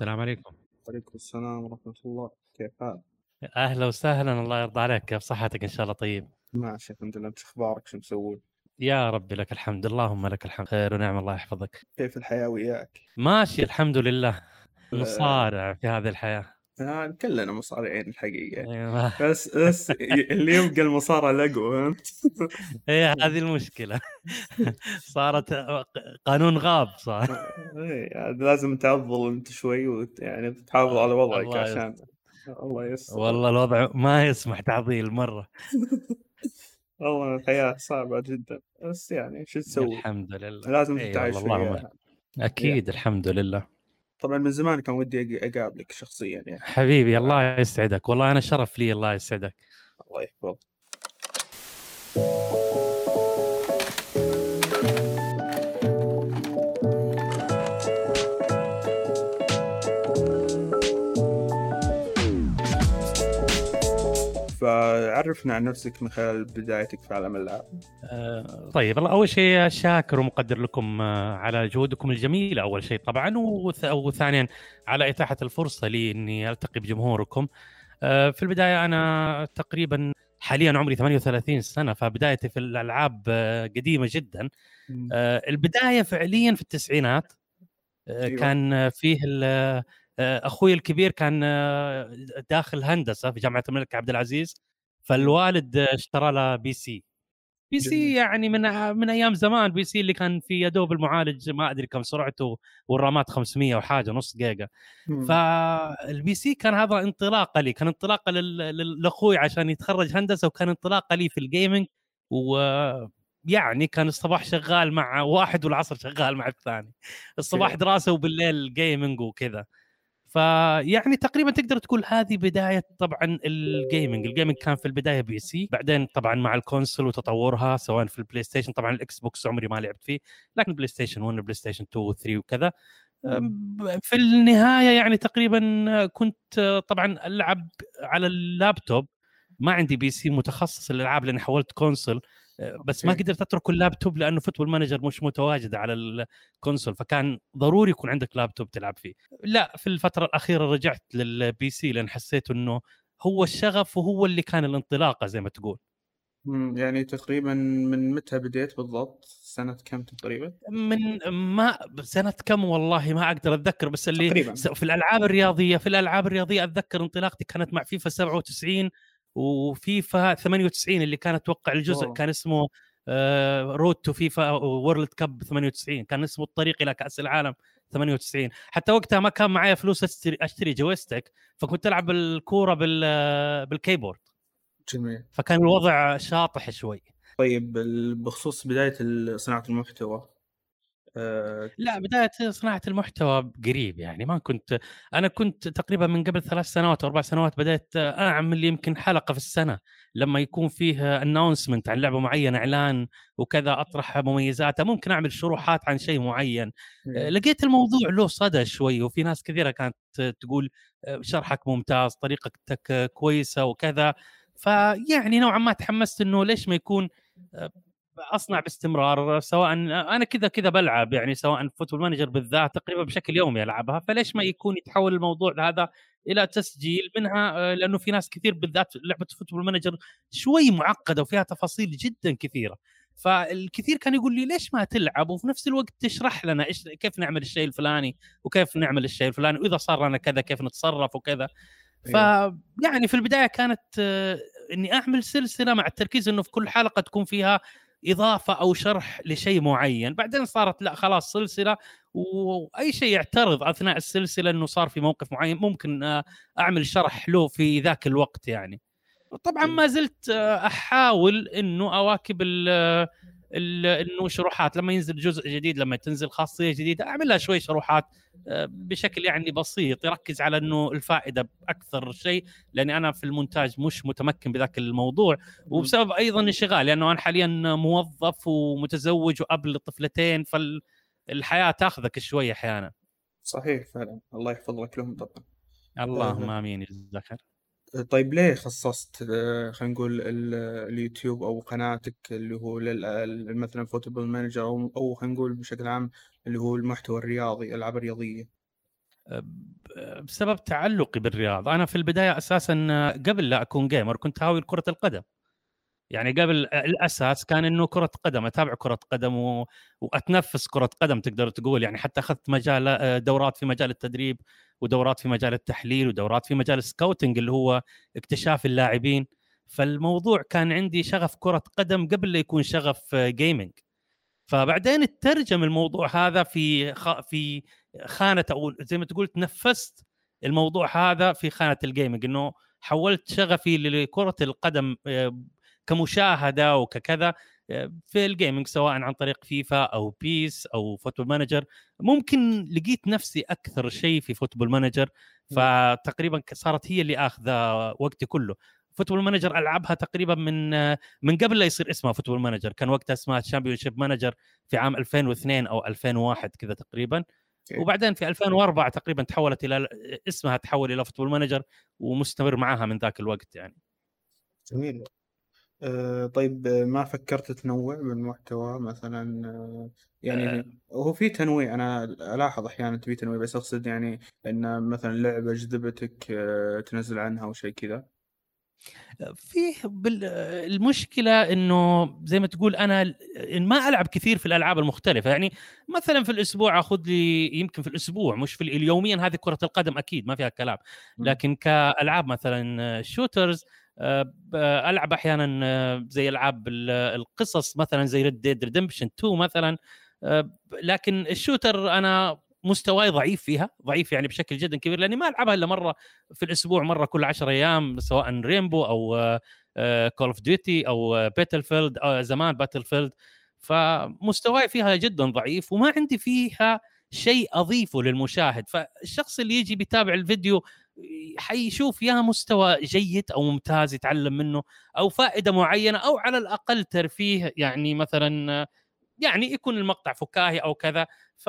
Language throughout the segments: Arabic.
السلام عليكم. وعليكم السلام ورحمة الله، كيف حالك؟ أهلا وسهلا، الله يرضى عليك، كيف صحتك إن شاء الله طيب؟ ماشي الحمد لله، أنت شو أخبارك شو مسوي؟ يا ربي لك الحمد، اللهم لك الحمد، خير ونعم الله يحفظك. كيف الحياة وياك؟ ماشي الحمد لله، نصارع في هذه الحياة. آه كلنا مصارعين الحقيقة، أيوه بس بس اللي يبقى المصارعة الأقوى فهمت؟ هي هذه المشكلة صارت قانون غاب صار. إي عاد لازم تعضل أنت شوي وت يعني تحافظ على وضعك الله عشان الله يستر والله الوضع ما يسمح تعضيل مرة. والله الحياة صعبة جدًا، بس يعني شو تسوي؟ الحمد لله، لازم اي تتعايش. أكيد الحمد لله. طبعًا من زمان كان ودي أق أقابلك شخصيًا يعني. حبيبي الله يسعدك، والله أنا شرف لي الله يسعدك. الله يحفظك. فعرّفنا عن نفسك من خلال بدايتك في عالم الألعاب. آآ طيب والله أول شيء شاكر ومقدّر لكم آه، على جهودكم الجميلة أول شيء طبعًا، وث وثانيًا على إتاحة الفرصة لي إني ألتقي بجمهوركم. آآ في البداية أنا تقريبًا حاليًا عمري 38 سنة، فبدايتي في الألعاب آه، قديمة جدًا. البداية فعليًا في التسعينات، آآ أيوه. كان فيه أخوي الكبير كان آه، داخل هندسة في جامعة الملك عبد العزيز، فالوالد اشترى له. PC جميل. يعني من من أيام زمان PC اللي كان في يا دوب المعالج ما أدري كم سرعته وال RAMات 500 وحاجة نص جيجا. فال PC كان هذا انطلاقه لي كان انطلاقه لأخوي عشان يتخرج هندسة وكان انطلاقه لي في ال gaming ويعني كان الصباح شغال مع واحد والعصر شغال مع الثاني الصباح. دراسة وبالليل gaming وكذا فيعني تقريبا تقدر تقول هذه بداية طبعا ال gaming، ال gaming كان في البداية PC، بعدين طبعا مع ال console وتطورها سواء في ال PlayStation طبعا ال Xbox عمري ما لعبت فيه، لكن PlayStation 1 PlayStation 2 و 3 وكذا. في النهاية يعني تقريبا كنت طبعا ألعب على اللابتوب. ما عندي PC متخصص للألعاب لأني حولت console بس ما. قدرت أترك اللابتوب لأنه Football Manager مش متواجد على ال console فكان ضروري يكون عندك لابتوب تلعب فيه لا في الفترة الأخيرة رجعت لل PC لأن حسيت إنه هو الشغف وهو اللي كان الانطلاقة زي ما تقول يعني تقريبًا من متى بديت بالضبط؟ سنة كم تقريبًا؟ من ما سنة كم والله ما أقدر أتذكر بس اللي تقريبًا. في الألعاب الرياضية في الألعاب الرياضية أتذكر انطلاقتي كانت مع فيفا 97 وفيفا 98 اللي كان أتوقع الجزء واو! كان اسمه Road to FIFA World Cup 98 كان اسمه الطريق إلى كأس العالم 98 حتى وقتها ما كان معي فلوس أشتري أشتري joystick فكنت ألعب الكورة بال بال keyboard جميل. فكان الوضع شاطح شوي طيب ال بخصوص بداية ال صناعة المحتوى آآ لا بداية صناعة المحتوى قريب يعني ما كنت أنا كنت تقريبا من قبل ثلاث سنوات أو أربع سنوات بدأت أعمل يمكن حلقة في السنة لما يكون فيه announcement عن لعبة معينة إعلان وكذا أطرح مميزاتها ممكن أعمل شروحات عن شيء معين إيه. لقيت الموضوع له صدى شوي وفي ناس كثيرة كانت تقول شرحك ممتاز طريقتك كويسة وكذا فيعني نوعا ما تحمست إنه ليش ما يكون أصنع باستمرار سواء أنا كذا كذا بلعب يعني سواء Football Manager بالذات تقريبا بشكل يومي ألعبها. فليش ما يكون يتحول الموضوع هذا إلى تسجيل منها؟ آه، لأنه في ناس كثير بالذات لعبة Football Manager شوي معقدة وفيها تفاصيل جدا كثيرة. فالكثير كان يقول لي ليش ما تلعب؟ وفي نفس الوقت تشرح لنا إيش كيف نعمل الشيء الفلاني وكيف نعمل الشيء الفلاني وإذا صار لنا كذا كيف نتصرف وكذا. أيوه. فيعني في البداية كانت آه، إني أعمل سلسلة مع التركيز إنه في كل حلقة تكون فيها إضافة أو شرح لشيء معين. بعدين صارت لا خلاص سلسلة وأي شيء يعترض أثناء السلسلة إنه صار في موقف معين ممكن آه، أعمل شرح له في ذاك الوقت يعني. طبعا ما زلت آه، أحاول إنه أواكب ال- إنه شروحات لما ينزل جزء جديد لما تنزل خاصية جديدة أعمل لها شوي شروحات آه، بشكل يعني بسيط يركز على إنه الفائدة أكثر شيء لأني أنا في المونتاج مش متمكن بذاك الموضوع وبسبب أيضا انشغال لأنه أنا حاليا موظف ومتزوج واب لطفلتين فالحياة تاخذك شوي أحيانا. صحيح فعلًا، الله يحفظ لك لهم طبعًا. اللهم آمين جزاك خير. طيب ليه خصصت آآ خلينا نقول ال اليوتيوب أو قناتك اللي هو مثلًا Football Manager أو أو خلينا نقول بشكل عام اللي هو المحتوى الرياضي، الألعاب الرياضية؟ بسبب تعلقي بالرياضه أنا في البداية أساسا قبل لا أكون gamer كنت هاوي كره القدم. يعني قبل الأساس كان إنه كرة قدم أتابع كرة قدم و... وأتنفس كرة قدم تقدر تقول. يعني حتى أخذت مجال دورات في مجال التدريب. ودورات في مجال التحليل ودورات في مجال ال scouting اللي هو اكتشاف اللاعبين. فالموضوع كان عندي شغف كرة قدم قبل لا يكون شغف gaming فبعدين ترجم الموضوع هذا في خ... في خانة أو زي ما تقول تنفست الموضوع هذا في خانة ال gaming إنه حولت شغفي لكرة القدم كمشاهدة وككذا. في ال gaming سواء عن طريق فيفا أو PES أو Football Manager. ممكن لقيت نفسي أكثر شيء في Football Manager فتقريبا صارت هي اللي آخذة وقتي كله. Football Manager ألعبها تقريبا من من قبل لا يصير اسمها Football Manager. كان وقتها اسمها Championship Manager في عام 2002 أو 2001 كذا تقريبا. وبعدين في 2004 تقريبا تحولت إلى اسمها تحول إلى Football Manager ومستمر معاها من ذاك الوقت يعني. جميل. آه طيب ما فكرت تنوع بالمحتوى مثلا؟ آه يعني آه. هو في تنويع أنا ألاحظ أحيانا في تنويع بس أقصد يعني إن مثلا لعبة جذبتك آه تنزل عنها أو شيء كذا؟ فيه المشكلة إنه زي ما تقول أنا ما ألعب كثير في الألعاب المختلفة. يعني مثلا في الأسبوع آخذ لي يمكن في الأسبوع مش في يوميا هذه كرة القدم أكيد ما فيها كلام. لكن كألعاب مثلا shooters آه، ألعب أحيانا آه، زي ألعاب القصص مثلا زي Red Dead Redemption 2 مثلا آه، لكن ال shooter أنا مستواي ضعيف فيها ضعيف يعني بشكل جدا كبير لأني ما ألعبها إلا مرة في الأسبوع مرة كل 10 أيام سواء Rainbow أو Call of Duty أو Battlefield أو زمان Battlefield فمستواي فيها جدا ضعيف وما عندي فيها شيء أضيفه للمشاهد. فالشخص اللي يجي بيتابع الفيديو حيشوف يا مستوى جيد أو ممتاز يتعلم منه أو فائدة معينة أو على الأقل ترفيه يعني مثلا يعني يكون المقطع فكاهي أو كذا. ف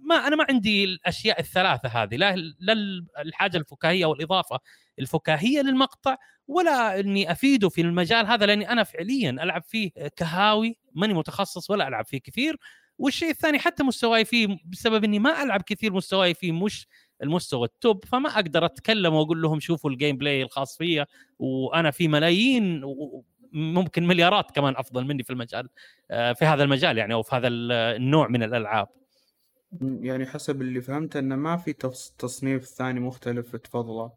ما أنا ما عندي الأشياء الثلاثة هذه لا لا الحاجة الفكاهية أو الإضافة الفكاهية للمقطع ولا إني أفيده في المجال هذا لأني أنا فعليا ألعب فيه كهاوي ماني متخصص ولا ألعب فيه كثير. والشيء الثاني حتى مستواي فيه بسبب إني ما ألعب كثير مستواي فيه مش المستوى ال top فما أقدر أتكلم وأقول لهم شوفوا ال gameplay الخاص فيا وأنا في ملايين ممكن مليارات كمان أفضل مني في المجال آه، في هذا المجال يعني أو في هذا النوع من الألعاب. يعني حسب اللي فهمته انه ما في تصنيف ثاني مختلف تفضله.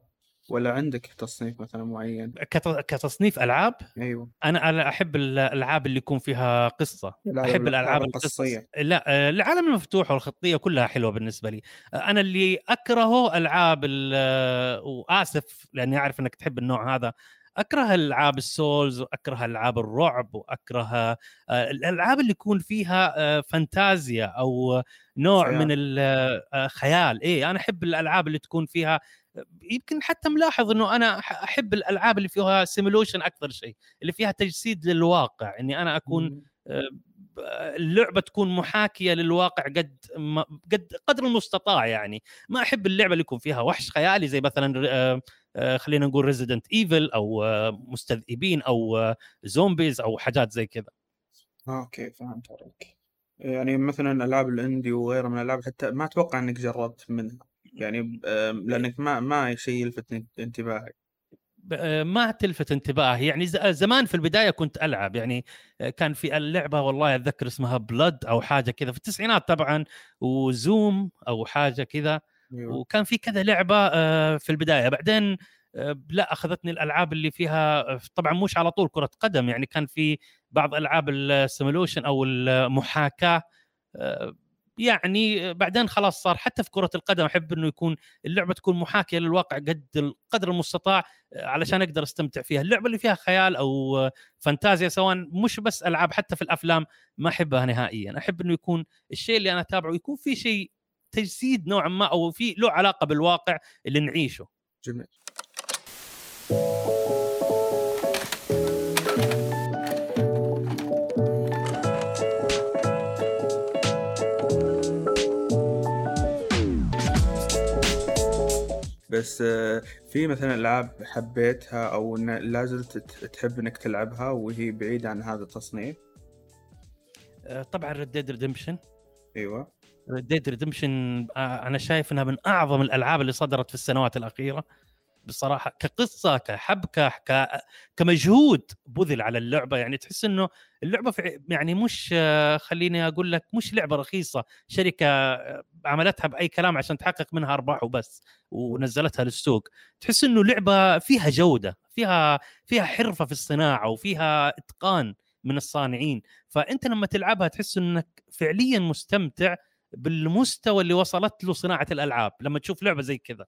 ولا عندك تصنيف مثلا معين؟ كتصنيف ألعاب؟ أيوه. أنا أحب الألعاب اللي يكون فيها قصة. أحب الألعاب القصصيه لا العالم المفتوح والخطية كلها حلوة بالنسبة لي. أنا اللي أكرهه ألعاب وآسف لأني أعرف إنك تحب النوع هذا. أكره ألعاب السولز وأكره ألعاب الرعب وأكره آه، الألعاب اللي يكون فيها آه، فانتازيا أو نوع خيال. من الخيال آه، إيه أنا أحب الألعاب اللي تكون فيها يمكن حتى ملاحظ إنه أنا أحب الألعاب اللي فيها simulation أكثر شيء اللي فيها تجسيد للواقع إني أنا أكون اللعبة تكون محاكية للواقع قد قد قدر المستطاع يعني. ما أحب اللعبة اللي يكون فيها وحش خيالي زي مثلا آه، خلينا نقول Resident Evil أو آه، مستذئبين أو zombies آه، أو حاجات زي كذا. okay فهمت عليك. يعني مثلا العاب ال indie وغيرها من الألعاب حتى ما أتوقع إنك جربت منها. يعني لأنك ما ما شيء يلفت انتباهك. ما تلفت انتباهي. يعني زمان في البداية كنت ألعب. يعني كان في اللعبة والله أتذكر اسمها Blood أو حاجة كذا. في التسعينات طبعا و Doom أو حاجة كذا. أيوه. وكان في كذا لعبة آه، في البداية. بعدين آه، لا أخذتني الألعاب اللي فيها آه، طبعا مش على طول كرة قدم. يعني كان في بعض ألعاب ال simulation أو المحاكاه يعني بعدين خلاص صار حتى في كرة القدم أحب إنه يكون اللعبة تكون محاكية للواقع قد القدر المستطاع علشان أقدر أستمتع فيها. اللعبة اللي فيها خيال أو فانتازيا سواء مش بس ألعاب حتى في الأفلام ما أحبها نهائيا. أحب إنه يكون الشيء اللي أنا أتابعه يكون في شيء تجسيد نوعا ما أو في له علاقة بالواقع اللي نعيشه. جميل. بس آه، في مثلا ألعاب حبيتها أو لا زلت تحب إنك تلعبها وهي بعيدة عن هذا التصنيف؟ آه، طبعا Red Dead Redemption أيوه. Dead Redemption أنا شايف إنها من أعظم الألعاب اللي صدرت في السنوات الأخيرة. بصراحة كقصة كحبكة. كمجهود بذل على اللعبة. يعني تحس إنه اللعبة يعني مش خليني أقول لك مش لعبة رخيصة. شركة عملتها بأي كلام عشان تحقق منها أرباح وبس ونزلتها للسوق. تحس إنه لعبة فيها جودة فيها فيها حرفة في الصناعة وفيها إتقان من الصانعين. فأنت لما تلعبها تحس إنك فعليا مستمتع بالمستوى اللي وصلت له صناعة الألعاب لما تشوف لعبة زي كذا.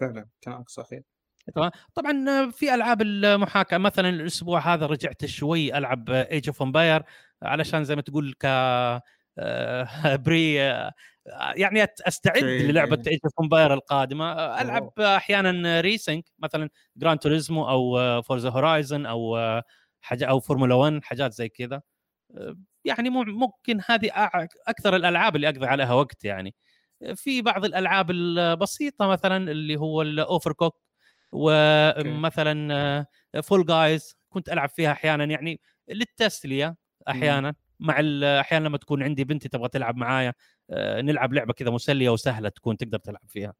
فعلا كلامك صحيح. تمام. طبعا في ألعاب المحاكاة مثلا الأسبوع هذا رجعت شوي ألعب Age of Empires علشان زي ما تقول ك pre يعني أستعد للعبة Age of Empires القادمة. ألعب أحيانا racing مثلا Gran Turismo أو Forza Horizon أو حاجة أو فورمولا 1 حاجات زي كذا. يعني ممكن هذه أكثر الألعاب اللي أقضي عليها وقت يعني. في بعض الألعاب البسيطة مثلا اللي هو ال Overcooked ومثلا Fall Guys كنت ألعب فيها أحيانا يعني للتسلية أحيانا مع أحيانا لما تكون عندي بنتي تبغى تلعب معايا نلعب لعبة كذا مسلية وسهلة تكون تقدر تلعب فيها.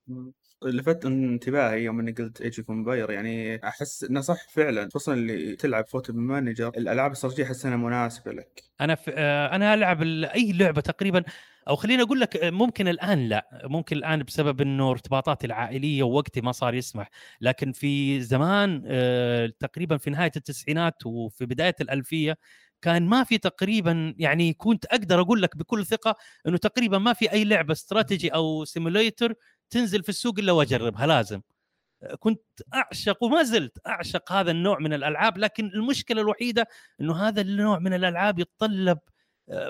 لفت انتباهي يوم إني قلت Age of Empires يعني أحس إنه صح فعلا خصوصا اللي تلعب Football Manager الألعاب الاستراتيجيه أحس إنها مناسبة لك. أنا في أنا ألعب أي لعبة تقريبا أو خليني أقول لك ممكن الآن لا. ممكن الآن بسبب إنه ارتباطاتي العائلية ووقتي ما صار يسمح. لكن في زمان تقريبا في نهاية التسعينات وفي بداية الألفية كان ما في تقريبا يعني كنت أقدر أقول لك بكل ثقة إنه تقريبا ما في أي لعبة استراتيجي أو سيموليتر تنزل في السوق إلا وأجربها لازم. كنت أعشق وما زلت أعشق هذا النوع من الألعاب لكن المشكلة الوحيدة إنه هذا النوع من الألعاب يتطلب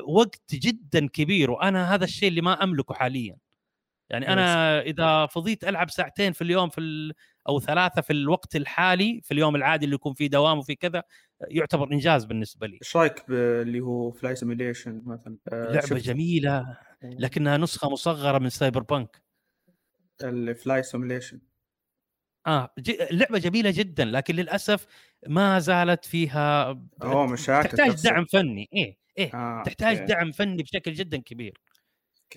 وقت جدا كبير وأنا هذا الشيء اللي ما أملكه حاليا. يعني أنا إذا فضيت ألعب ساعتين في اليوم في ال... أو ثلاثة في الوقت الحالي في اليوم العادي اللي يكون فيه دوام وفي كذا يعتبر إنجاز بالنسبة لي. إيش رأيك اللي هو flight simulation مثلا؟ آه لعبة شفت. جميلة لكنها نسخة مصغرة من Cyberpunk ال flight simulation آه لعبة جميلة جدا لكن للأسف ما زالت فيها أوه مشاكل تحتاج تفسر. دعم فني. إيه إيه آه، تحتاج okay. دعم فني بشكل جدا كبير.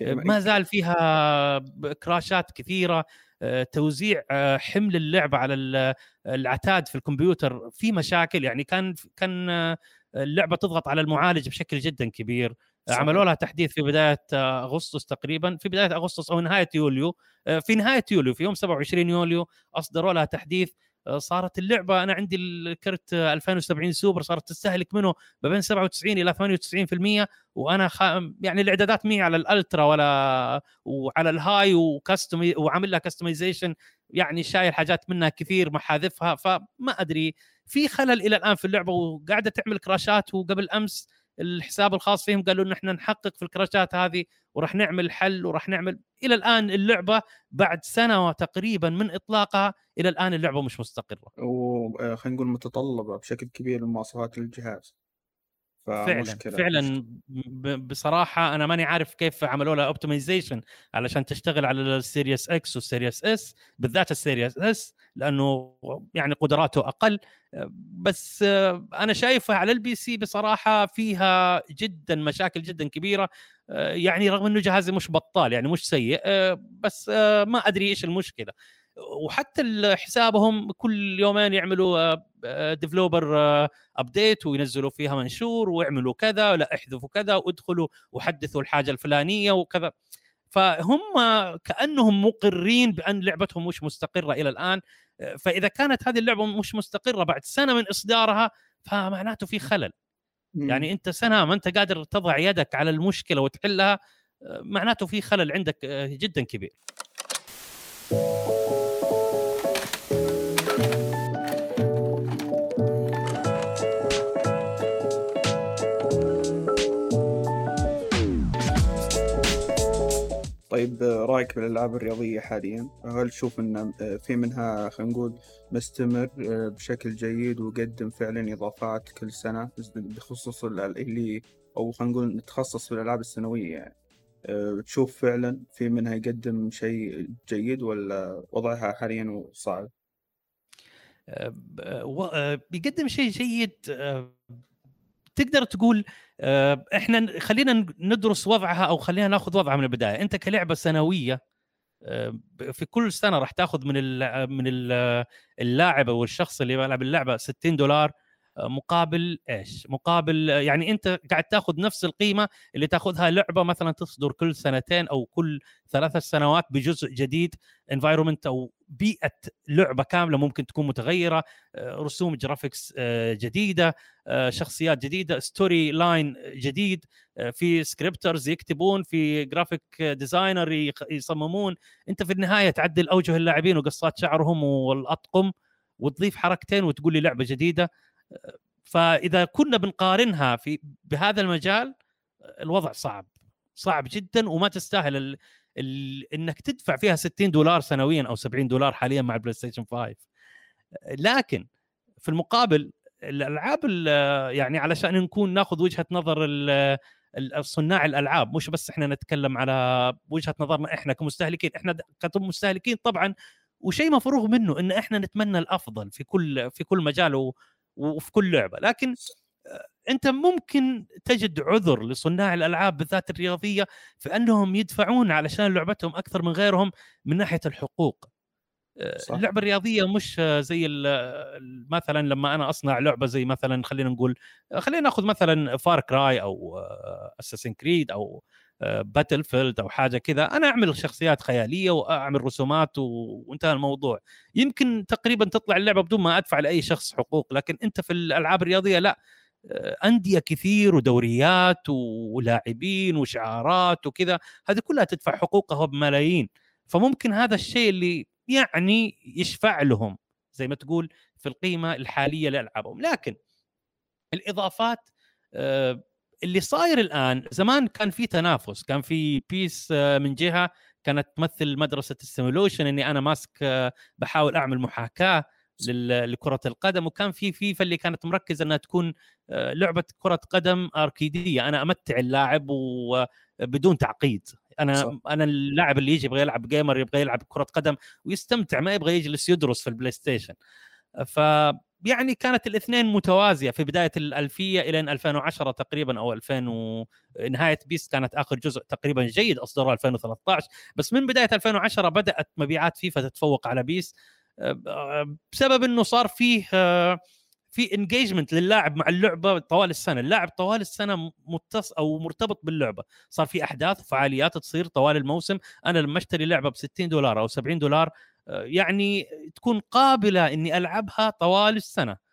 ما زال فيها كراشات كثيرة. توزيع حمل اللعبة على العتاد في الكمبيوتر في مشاكل. يعني كان كان اللعبة تضغط على المعالج بشكل جدا كبير. عملوا لها تحديث في بداية أغسطس تقريبا في بداية أغسطس أو نهاية يوليو. في نهاية يوليو في يوم 27 يوليو أصدروا لها تحديث. صارت اللعبة أنا عندي الكرت 2070 سوبر صارت تستهلك منه ما بين 97 إلى 98% وأنا خ... يعني الإعدادات مي على ال ultra ولا وعلى ال high و custom وعامل لها customization يعني شايل حاجات منها كثير محاذفها فما أدري. في خلل إلى الآن في اللعبة وقاعدة تعمل كراشات وقبل أمس الحساب الخاص فيهم قالوا ان إحنا نحقق في الكراشات هذه وراح نعمل حل وراح نعمل. إلى الآن اللعبة بعد سنة تقريبا من إطلاقها إلى الآن اللعبة مش مستقرة. وخلينا آه، نقول متطلبة بشكل كبير من مواصفات الجهاز. فعلا فعلا بصراحة أنا ماني عارف كيف عملوا لها optimization علشان تشتغل على ال Series X وال Series S بالذات ال Series S لأنه يعني قدراته أقل. بس أنا شايفها على ال PC بصراحة فيها جدا مشاكل جدا كبيرة. يعني رغم إنه جهازي مش بطال يعني مش سيء بس ما أدري إيش المشكلة. وحتى حسابهم كل يومين يعملوا developer update وينزلوا فيها منشور واعملوا كذا لا احذفوا كذا وادخلوا وحدثوا الحاجة الفلانية وكذا. فهم كأنهم مقرين بأن لعبتهم مش مستقرة إلى الآن. فإذا كانت هذه اللعبة مش مستقرة بعد سنة من إصدارها فمعناته في خلل. يعني أنت سنة ما أنت قادر تضع يدك على المشكلة وتحلها معناته في خلل عندك جدا كبير. طيب رأيك بالألعاب الرياضية حاليا هل تشوف إن في منها خلينا نقول مستمر بشكل جيد ويقدم فعلا إضافات كل سنة بخصوص اللي أو خلينا نقول نتخصص في الألعاب السنوية يعني تشوف فعلا في منها يقدم شيء جيد ولا وضعها حاليا صعب؟ بيقدم شيء جيد تقدر تقول آه، إحنا خلينا ندرس وضعها أو خلينا ناخذ وضعها من البداية. أنت كلعبة سنوية آه، في كل سنة راح تاخذ من من اللاعب أو الشخص اللي يلعب اللعبة 60 دولار مقابل إيش؟ مقابل يعني أنت قاعد تاخذ نفس القيمة اللي تاخذها لعبة مثلا تصدر كل سنتين أو كل ثلاث سنوات بجزء جديد environment أو بيئة لعبة كاملة ممكن تكون متغيرة آه، رسوم graphics آه، جديدة آه، شخصيات جديدة storyline جديد في scripters يكتبون في graphic designer يصممون أنت في النهاية تعدل أوجه اللاعبين وقصات شعرهم والأطقم وتضيف حركتين وتقول لي لعبة جديدة فإذا كنا بنقارنها في بهذا المجال الوضع صعب صعب جدا وما تستاهل ال... ال... إنك تدفع فيها 60 دولار سنويا أو 70 دولار حاليا مع البلاي ستيشن 5 لكن في المقابل الألعاب يعني علشان نكون ناخذ وجهة نظر صناع الألعاب مش بس إحنا نتكلم على وجهة نظرنا إحنا كمستهلكين إحنا كمستهلكين طبعا وشيء مفروغ منه إن إحنا نتمنى الأفضل في كل في كل مجال وفي كل لعبة لكن أنت ممكن تجد عذر لصناع الألعاب بالذات الرياضية في أنهم يدفعون علشان لعبتهم أكثر من غيرهم من ناحية الحقوق صح. اللعبة الرياضية مش زي مثلا لما أنا أصنع لعبة زي مثلا خلينا نقول خلينا نأخذ مثلا فار كراي أو اساسن كريد أو باتل فيلد أو حاجة كذا أنا أعمل شخصيات خيالية وأعمل رسومات وانتهى الموضوع. يمكن تقريبا تطلع اللعبة بدون ما أدفع لأي شخص حقوق لكن أنت في الألعاب الرياضية لا. آه، أندية كثير ودوريات ولاعبين وشعارات وكذا هذه كلها تدفع حقوقها بملايين. فممكن هذا الشيء اللي يعني يشفع لهم زي ما تقول في القيمة الحالية لألعابهم. لكن الإضافات آه، اللي صاير الآن زمان كان في تنافس كان في بيس آه، من جهة كانت تمثل مدرسة ال simulation إني أنا ماسك آه، بحاول أعمل محاكاة لكرة القدم وكان في فيفا اللي كانت مركزة إنها تكون آه، لعبة كرة قدم اركيدية. أنا أمتع اللاعب وبدون تعقيد. أنا صح. أنا اللاعب اللي يجي يبغى يلعب gamer يبغى يلعب كرة قدم ويستمتع ما يبغى يجلس يدرس في البلاي ستيشن ف يعني كانت الاثنين متوازية في بداية الألفية إلى 2010 تقريبا أو 2000 و... نهاية بيس كانت آخر جزء تقريبا جيد اصدره 2013 بس من بداية 2010 بدأت مبيعات فيفا تتفوق على بيس بسبب إنه صار فيه في engagement للاعب مع اللعبة طوال السنة، اللاعب طوال السنة متص أو مرتبط باللعبة، صار في أحداث وفعاليات تصير طوال الموسم، أنا لما اشتري لعبة ب 60 دولار أو 70 دولار يعني تكون قابلة إني ألعبها طوال السنة.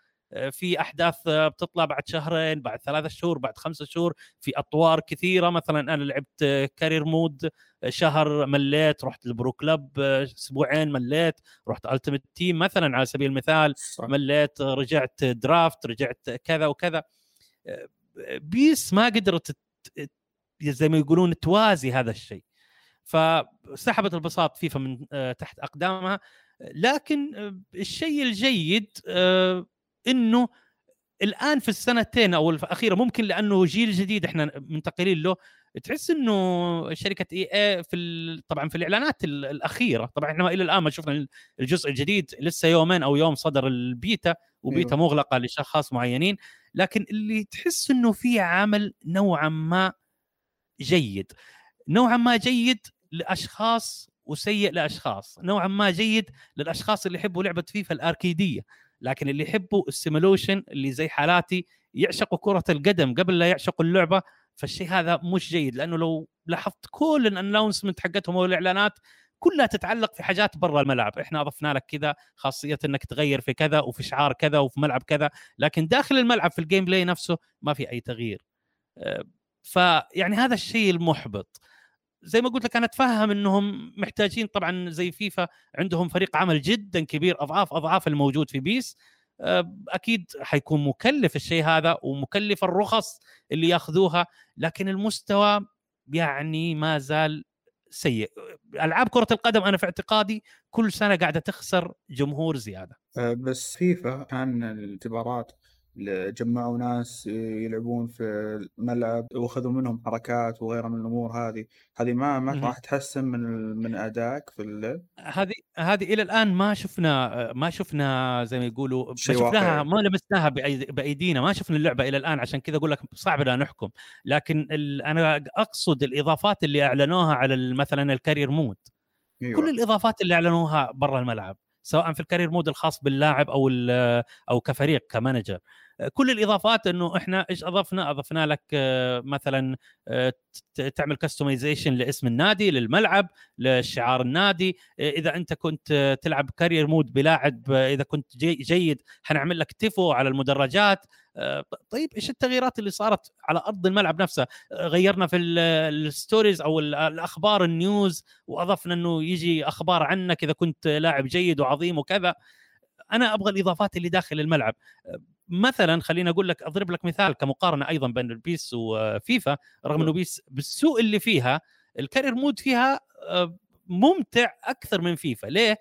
في أحداث بتطلع بعد شهرين بعد ثلاثة شهور بعد خمسة شهور في أطوار كثيرة. مثلا أنا لعبت career mode شهر مليت رحت ال pro club أسبوعين مليت رحت ال ultimate team مثلا على سبيل المثال صح. مليت رجعت draft رجعت كذا وكذا. بيس ما قدرت زي ما يقولون توازي هذا الشيء. فسحبت البساط فيفا من آه، تحت أقدامها. لكن آه، الشيء الجيد آه، إنه الآن في السنتين أو الأخيرة ممكن لأنه جيل جديد إحنا منتقلين له تحس إنه شركة EA في طبعا في الإعلانات الأخيرة. طبعا إحنا إلى الآن ما شفنا الجزء الجديد لسه يومين أو يوم صدر ال beta و beta أيوه. مغلقة لأشخاص معينين. لكن اللي تحس إنه في عمل نوعا ما جيد. نوعا ما جيد لأشخاص وسيء لأشخاص نوعا ما جيد للأشخاص اللي يحبوا لعبة فيفا الأركيدية لكن اللي يحبوا ال simulation اللي زي حالاتي يعشقوا كرة القدم قبل لا يعشقوا اللعبة فالشيء هذا مش جيد لأنه لو لاحظت كل ال announcement حقتهم والاعلانات كلها تتعلق في حاجات برا الملعب. إحنا أضفنا لك كذا خاصية إنك تغير في كذا وفي شعار كذا وفي ملعب كذا لكن داخل الملعب في ال gameplay نفسه ما في أي تغيير. أه، فيعني هذا الشيء المحبط. زي ما قلت لك أنا أتفهم إنهم محتاجين طبعا زي فيفا عندهم فريق عمل جدا كبير أضعاف أضعاف الموجود في بيس. آه، أكيد حيكون مكلف الشيء هذا ومكلف الرخص اللي ياخذوها لكن المستوى يعني ما زال سيء. ألعاب كرة القدم أنا في اعتقادي كل سنة قاعدة تخسر جمهور زيادة. آه، بس فيفا كان الاعتبارات جمعوا ناس يلعبون في الملعب واخذوا منهم حركات وغيرها من الأمور هذه. هذه ما ما. راح تحسن من من أدائك في اللعب هذه هذه إلى الآن ما شفنا ما شفنا زي ما يقولوا ما شفناها. ما لمسناها بأيدينا. ما شفنا اللعبة إلى الآن عشان كذا أقول لك صعب لا نحكم. لكن أنا أقصد الإضافات اللي أعلنوها على مثلا الكارير مود أيوه. كل الإضافات اللي أعلنوها برا الملعب سواء في ال career mode الخاص باللاعب أو أو كفريق ك manager. كل الإضافات إنه إحنا إيش أضفنا؟ أضفنا لك آه، مثلا آه، تعمل customization لاسم النادي للملعب لشعار النادي. آه، إذا أنت كنت تلعب career mode بلاعب إذا كنت جي جيد حنعمل لك تيفو على المدرجات. طيب إيش التغييرات اللي صارت على أرض الملعب نفسها؟ غيرنا في ال- ال stories أو ال- الأخبار ال news وأضفنا إنه يجي أخبار عنك إذا كنت لاعب جيد وعظيم وكذا. أنا أبغى الإضافات اللي داخل الملعب. مثلا خليني أقول لك أضرب لك مثال كمقارنة أيضا بين البيس وفيفا رغم إنه بيس بالسوء اللي فيها ال career mode فيها آه، ممتع أكثر من فيفا. ليه؟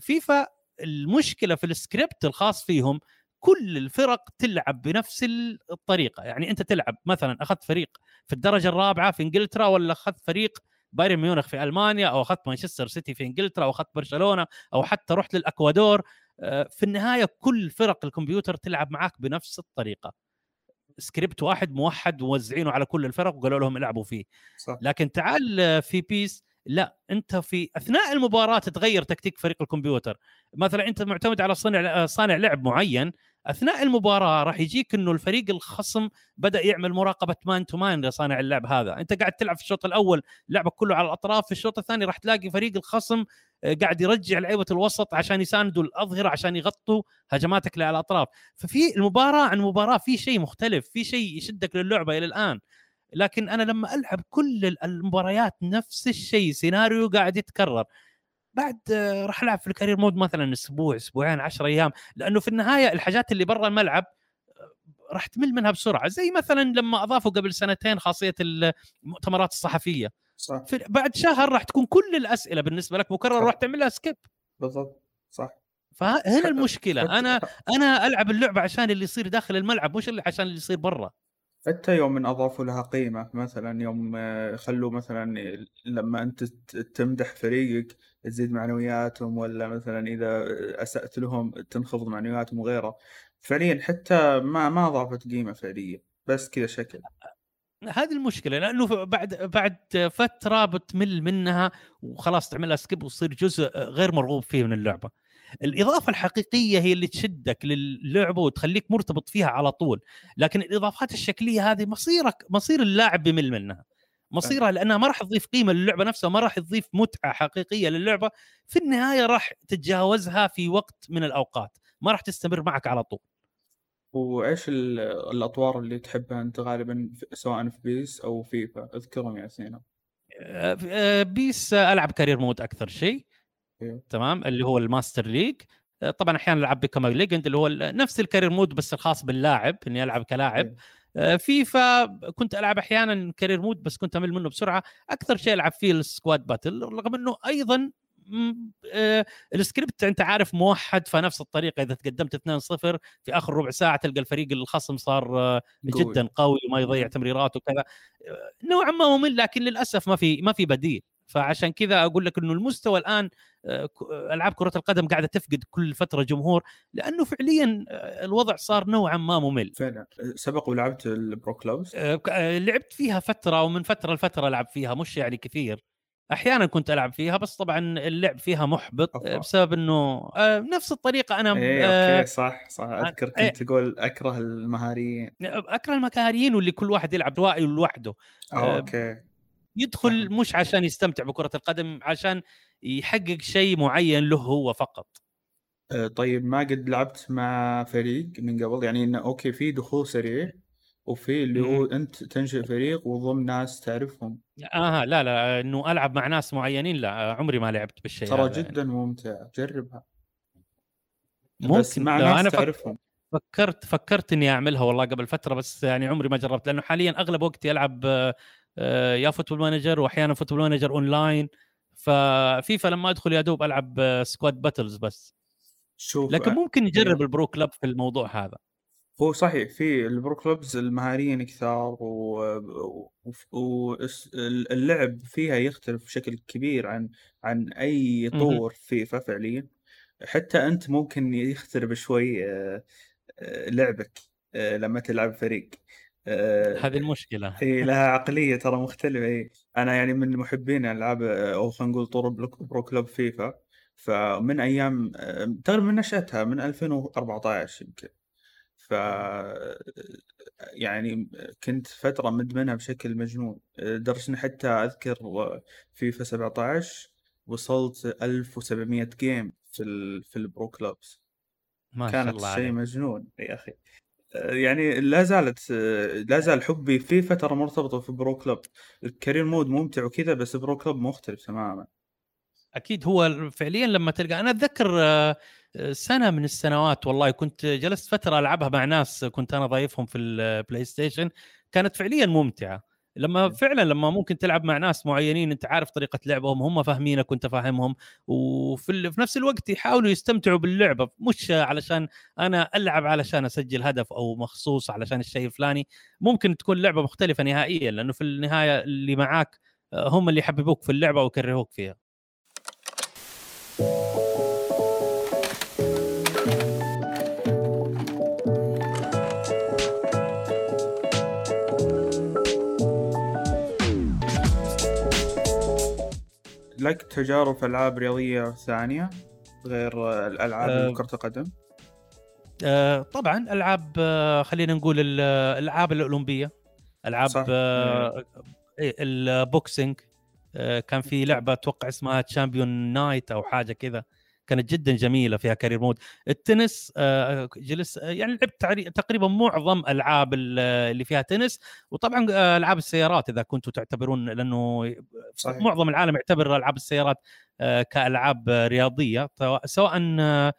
فيفا المشكلة في السكريبت الخاص فيهم كل الفرق تلعب بنفس الطريقة. يعني أنت تلعب مثلا أخذت فريق في الدرجة الرابعة في إنجلترا ولا أخذت فريق بايرن ميونخ في ألمانيا أو أخذت مانشستر سيتي في إنجلترا أو أخذت برشلونة أو حتى رحت للإكوادور. في النهاية كل فرق الكمبيوتر تلعب معاك بنفس الطريقة. سكريبت واحد موحد موزعينه على كل الفرق وقالوا لهم العبوا فيه. صح. لكن تعال آه، في بيس لا أنت في أثناء المباراة تتغير تكتيك فريق الكمبيوتر. مثلا أنت معتمد على صانع آه، صانع لعب معين أثناء المباراة راح يجيك إنه الفريق الخصم بدأ يعمل مراقبة man to man لصانع اللعب هذا. أنت قاعد تلعب في الشوط الأول لعبك كله على الأطراف في الشوط الثاني راح تلاقي فريق الخصم آه، قاعد يرجع لعيبة الوسط عشان يساندوا الأظهرة عشان يغطوا هجماتك على الأطراف. ففي المباراة عن مباراة في شيء مختلف في شيء يشدك للعبة إلى الآن. لكن أنا لما ألعب كل ال- المباريات نفس الشيء سيناريو قاعد يتكرر. بعد آه، راح ألعب في ال career mode مثلا أسبوع أسبوعين 10 أيام. لأنه في النهاية الحاجات اللي برا الملعب آه، راح تمل منها بسرعة. زي مثلا لما أضافوا قبل سنتين خاصية المؤتمرات الصحفية. صح. بعد شهر راح تكون كل الأسئلة بالنسبة لك مكررة. راح تعمل لها سكيب بالضبط صح. فهنا المشكلة. أنا أنا ألعب اللعبة عشان اللي يصير داخل الملعب مش اللي عشان اللي يصير برا. حتى يوم من أضافوا لها قيمة مثلا يوم آه، خلوا مثلا لما أنت ت- تمدح فريقك تزيد معنوياتهم ولا مثلا إذا أسأت لهم تنخفض معنوياتهم وغيره فعليا حتى ما ما أضافت قيمة فعليا بس كذا شكل هذه المشكلة لأنه بعد بعد فترة بتمل منها وخلاص تعملها سكيب وتصير جزء غير مرغوب فيه من اللعبة. الإضافة الحقيقية هي اللي تشدك للعبة وتخليك مرتبط فيها على طول، لكن الإضافات الشكلية هذه مصيرك مصير اللاعب بمل منها. مصيرها لأنها ما راح تضيف قيمة للعبة نفسها، ما راح تضيف متعة حقيقية للعبة، في النهاية راح تتجاوزها في وقت من الأوقات، ما راح تستمر معك على طول. وإيش ال- الأطوار اللي تحبها أنت غالبا سواء في بيس أو فيفا أذكرهم يا سينا آه، آه، بيس آه، ألعب career mode أكثر شيء. تمام؟ اللي هو ال Master League آه، طبعا أحيانا ألعب Become a Legend اللي هو نفس ال career mode بس الخاص باللاعب إني ألعب كلاعب. أيوه. آه، فيفا كنت ألعب أحيانا career mode بس كنت أمل منه بسرعة. أكثر شيء ألعب فيه ال squad battle رغم إنه أيضا آه، السكريبت أنت عارف موحد فنفس الطريقة إذا تقدمت 2-0 في آخر ربع ساعة تلقى الفريق الخصم صار آه،. جدا قوي وما يضيع تمريرات وكذا. آه، نوعا ما ممل لكن للأسف ما في ما في بديل. فعشان كذا أقول لك إنه المستوى الآن آه، آه، ألعاب كرة القدم قاعدة تفقد كل فترة جمهور لأنه فعليا آه، الوضع صار نوعا ما ممل. فعلا. سبق ولعبت ال Pro Clubs لعبت فيها فترة ومن فترة لفترة ألعب فيها مش يعني كثير. أحيانا كنت ألعب فيها بس طبعا اللعب فيها محبط أفا. بسبب إنه نفس الطريقة أنا إيه أوكي صح صح. أذكر إيه. كنت تقول أكره المهاريين. أكره المهاريين واللي كل واحد يلعب روائي لوحده. أوكي. يدخل صح. مش عشان يستمتع بكرة القدم عشان يحقق شيء معين له هو فقط. آه، طيب ما قد لعبت مع فريق من قبل؟ يعني إنه أوكي في دخول سريع وفي اللي هو أنت تنشئ فريق وضم ناس تعرفهم. أها لا لا إنه ألعب مع ناس معينين لا عمري ما لعبت بالشيء ترى يعني. جدا ممتع جربها. ممكن بس مع ناس فك- تعرفهم. فكرت فكرت إني أعملها والله قبل فترة بس يعني عمري ما جربت لأنه حاليا أغلب وقتي ألعب آه، يا Football Manager واحيانا Football Manager online ففيفا لما ادخل يا دوب العب Squad Battles بس شوف لكن آه، ممكن نجرب أيوه. ال Pro Club في الموضوع هذا هو صحيح في ال Pro Clubs المهاريين كثار واللعب فيها يختلف بشكل كبير عن عن أي. طور فيفا فعليا حتى أنت ممكن يخترب شوي آه، آه، لعبك آه، لما تلعب فريق آه، هذه المشكلة. إي لها عقلية ترى مختلفة. إي أنا يعني من محبين ألعاب آه، أو خلينا نقول طور Pro Club فيفا. فمن أيام آه، تقريبا من نشأتها من 2014 يمكن. ف يعني كنت فترة مدمنها بشكل مجنون. لدرجة حتى أذكر فيفا 17 وصلت 1700 game في ال في البرو كلوبز. ما شاء كانت الله شيء عليك. مجنون يا أخي. يعني لا زالت لا زال حبي فيفا ترى مرتبطة في Pro Club. ال career mode ممتع وكذا بس Pro Club مختلف تماما. أكيد هو فعليا لما تلقى أنا أتذكر آه، آه، سنة من السنوات والله كنت جلست فترة ألعبها مع ناس كنت أنا ضايفهم في البلاي ستيشن كانت فعليا ممتعة. لما فعلا لما ممكن تلعب مع ناس معينين أنت عارف طريقة لعبهم هم فاهمينك وأنت فاهمهم وفي ال- في نفس الوقت يحاولوا يستمتعوا باللعبة مش علشان أنا ألعب علشان أسجل هدف أو مخصوص علشان الشيء الفلاني ممكن تكون لعبة مختلفة نهائيا لأنه في النهاية اللي معاك آه، هم اللي يحببوك في اللعبة ويكرهوك فيها. لك تجارب في ألعاب رياضية ثانية غير الألعاب أه كرة القدم؟ آه، طبعا ألعاب آه، خلينا نقول ال- الألعاب الأولمبية ألعاب آه، إيه، ال boxing آه، كان في لعبة أتوقع اسمها Champion Night أو حاجة كذا. كانت جدا جميلة فيها career mode. التنس آه، جلس آه، يعني لعبت تقريبا معظم ألعاب ال- اللي فيها تنس. وطبعا آه، ألعاب السيارات إذا كنتوا تعتبرون لأنه صحيح. معظم العالم يعتبر ألعاب السيارات كألعاب رياضية. سواء-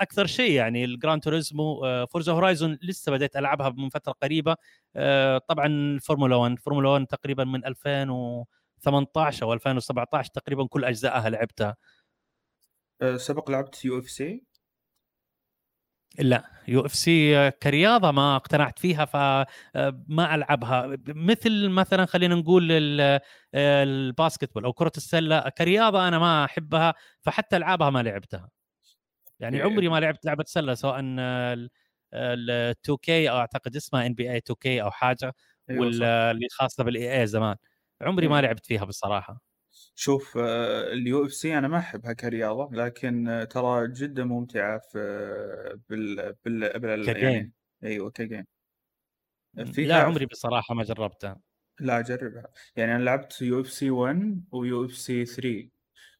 أكثر شيء يعني ال Gran Turismo Forza Horizon لسه بديت ألعبها من فترة قريبة. طبعا الفورمولا 1 فورمولا 1 تقريبا من 2018 أو 2017 تقريبا كل أجزائها لعبتها. سبق لعبت UFC. لا UFC كرياضة ما اقتنعت فيها فما ألعبها. مثل مثلا خلينا نقول ال- ال basketball أو كرة السلة كرياضة أنا ما أحبها فحتى ألعابها ما لعبتها. يعني عمري ما لعبت لعبة سلة سواء ال 2K أو أعتقد اسمها NBA 2K أو حاجة أيوه صح ولا اللي خاصة بال EA زمان. عمري ما لعبت فيها بصراحة. شوف أه، ال UFC أنا ما أحبها كرياضة لكن أه، ترى جدا ممتعة في بال بال, بال ك game يعني أيوه ك game. لا فيها عمري بصراحة ما جربتها. لا جربها. يعني أنا لعبت يو إف سي 1 ويو إف سي 3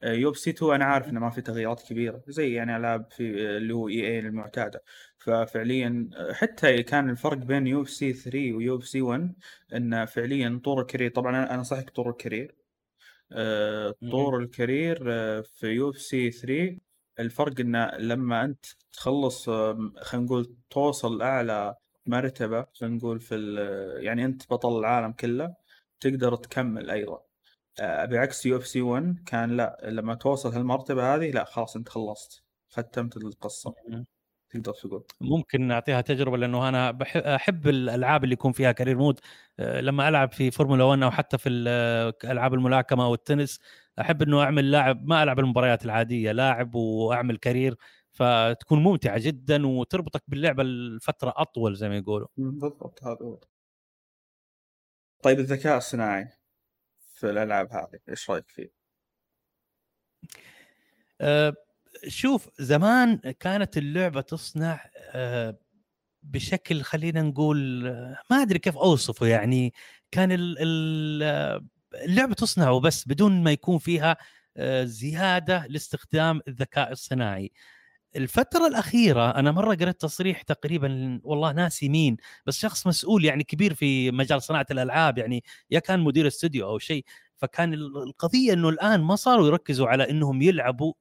يو إف سي 2 أنا عارف إنه ما في تغييرات كبيرة زي يعني ألعاب في اللي هو EA المعتادة. ففعليا حتى كان الفرق بين UFC 3 و UFC 1 انه فعليا طور ال career طبعا أنا انصحك طور الكارير آه، مهم. طور ال career آه، في UFC 3 الفرق انه لما أنت تخلص آه، خلينا نقول توصل أعلى مرتبة خلينا نقول في يعني أنت بطل العالم كله تقدر تكمل أيضا. آه، بعكس UFC 1 كان لا لما توصل هالمرتبة هذه لا خلاص أنت خلصت ختمت القصة. تقدر تقول. ممكن نعطيها تجربة لأنه أنا بحب أحب الألعاب اللي يكون فيها career mode. أه، لما ألعب في فورمولا 1 أو حتى في ال- ألعاب الملاكمة أو التنس أحب إنه أعمل لاعب ما ألعب المباريات العادية لاعب وأعمل كارير. فتكون ممتعة جدا وتربطك باللعبة لفترة أطول زي ما يقولوا. بالضبط هذا هو. طيب الذكاء الصناعي في الألعاب هذه إيش رأيك فيه؟ أه، شوف زمان كانت اللعبة تصنع أه، بشكل خلينا نقول أه، ما أدري كيف أوصفه يعني. كان ال- اللعبة تصنع بس بدون ما يكون فيها زيادة لاستخدام الذكاء الصناعي. الفترة الأخيرة أنا مرة قرأت تصريح تقريبا والله ناسي مين بس شخص مسؤول يعني كبير في مجال صناعة الألعاب يعني يا كان مدير استوديو أو شيء. فكان ال- القضية أنه الآن ما صاروا يركزوا على أنهم يلعبوا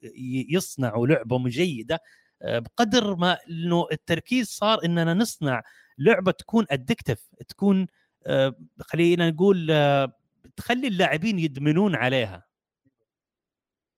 يصنعوا لعبة جيدة آه، بقدر ما أنه التركيز صار أننا نصنع لعبة تكون أدكتف تكون آه، خلينا نقول آه، تخلي اللاعبين يدمنون عليها.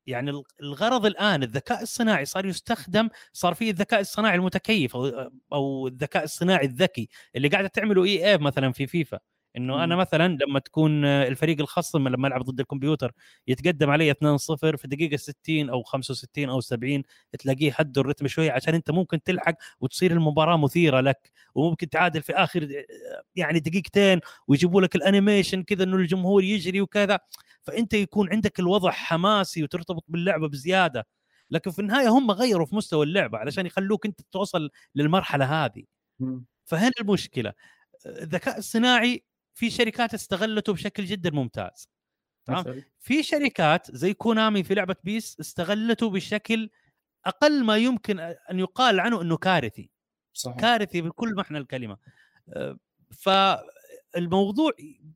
يعني الغرض الآن الذكاء الصناعي صار يستخدم صار في الذكاء الصناعي المتكيف أو أو الذكاء الصناعي الذكي اللي قاعدة تعمله إي اي مثلا في فيفا. إنه أنا مثلا لما تكون الفريق الخصم لما ألعب ضد الكمبيوتر يتقدم علي 2-0 في الدقيقه 60 أو 65 أو 70 تلاقيه هدوا الرتم شوية عشان أنت ممكن تلحق وتصير المباراة مثيرة لك وممكن تعادل في آخر يعني دقيقتين ويجيبوا لك الأنيميشن كذا إنه الجمهور يجري وكذا. فأنت يكون عندك الوضع حماسي وترتبط باللعبة بزيادة. لكن في النهاية هم غيروا في مستوى اللعبة علشان يخلوك أنت توصل للمرحلة هذه. فهنا المشكلة. الذكاء الصناعي في شركات استغلته بشكل جدا ممتاز. تمام؟ في شركات زي كونامي في لعبة بيس استغلته بشكل أقل ما يمكن أن يقال عنه إنه كارثي. صحيح. كارثي بكل معنى الكلمة. أه، فالموضوع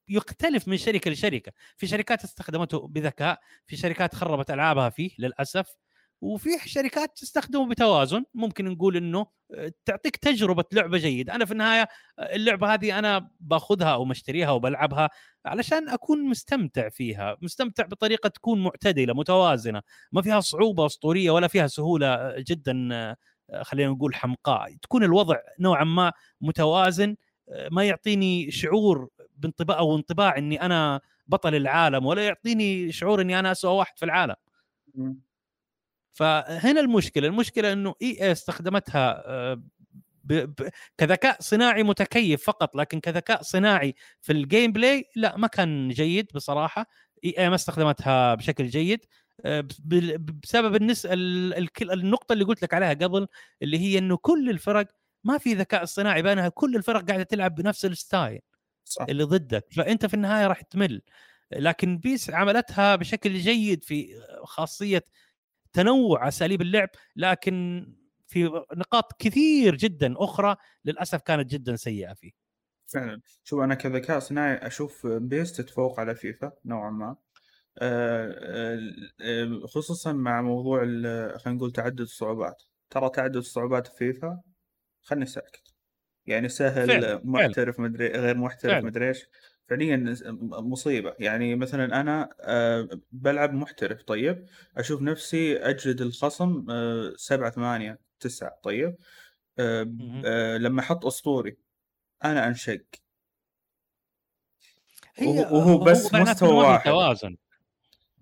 يختلف من شركة لشركة. في شركات استخدمته بذكاء في شركات خربت ألعابها فيه للأسف. وفي شركات تستخدمه بتوازن. ممكن نقول إنه آه، تعطيك تجربة لعبة جيدة. أنا في النهاية آه، اللعبة هذه أنا باخذها أو مشتريها وبلعبها علشان أكون مستمتع فيها. مستمتع بطريقة تكون معتدلة متوازنة. ما فيها صعوبة أسطورية ولا فيها سهولة آه، جدا خلينا نقول حمقاء. تكون الوضع نوعا ما متوازن ما يعطيني شعور بانطباع أو انطباع إني أنا بطل العالم ولا يعطيني شعور إني أنا اسوء واحد في العالم. فهنا المشكلة المشكلة إنه إي استخدمتها آه، ب... ب... كذكاء صناعي متكيف فقط لكن كذكاء صناعي في ال gameplay لا ما كان جيد بصراحة. إي ما استخدمتها بشكل جيد آه، بسبب النس... النقطة اللي قلت لك عليها قبل اللي هي إنه كل الفرق ما في ذكاء اصطناعي بينها كل الفرق قاعدة تلعب بنفس ال style صح. اللي ضدك. فأنت في النهاية راح تمل. لكن PES عملتها بشكل جيد في خاصية تنوع أساليب اللعب لكن في نقاط كثير جدا أخرى للأسف كانت جدا سيئة فيه. فعلا. شوف أنا كذكاء صناعي أشوف PES تتفوق على فيفا نوعا ما. آه، آه، خصوصا مع موضوع خلينا نقول تعدد الصعوبات. ترى تعدد الصعوبات في فيفا خلني ساكت. يعني سهل فعلا. محترف مدري غير محترف مدري إيش. فعليا مصيبة. يعني مثلا أنا آه، بلعب محترف طيب. أشوف نفسي أجلد الخصم آه، سبعة ثمانية تسعة طيب. آه، لما أحط أسطوري أنا أنشق. وهو بس مستوى واحد. توازن.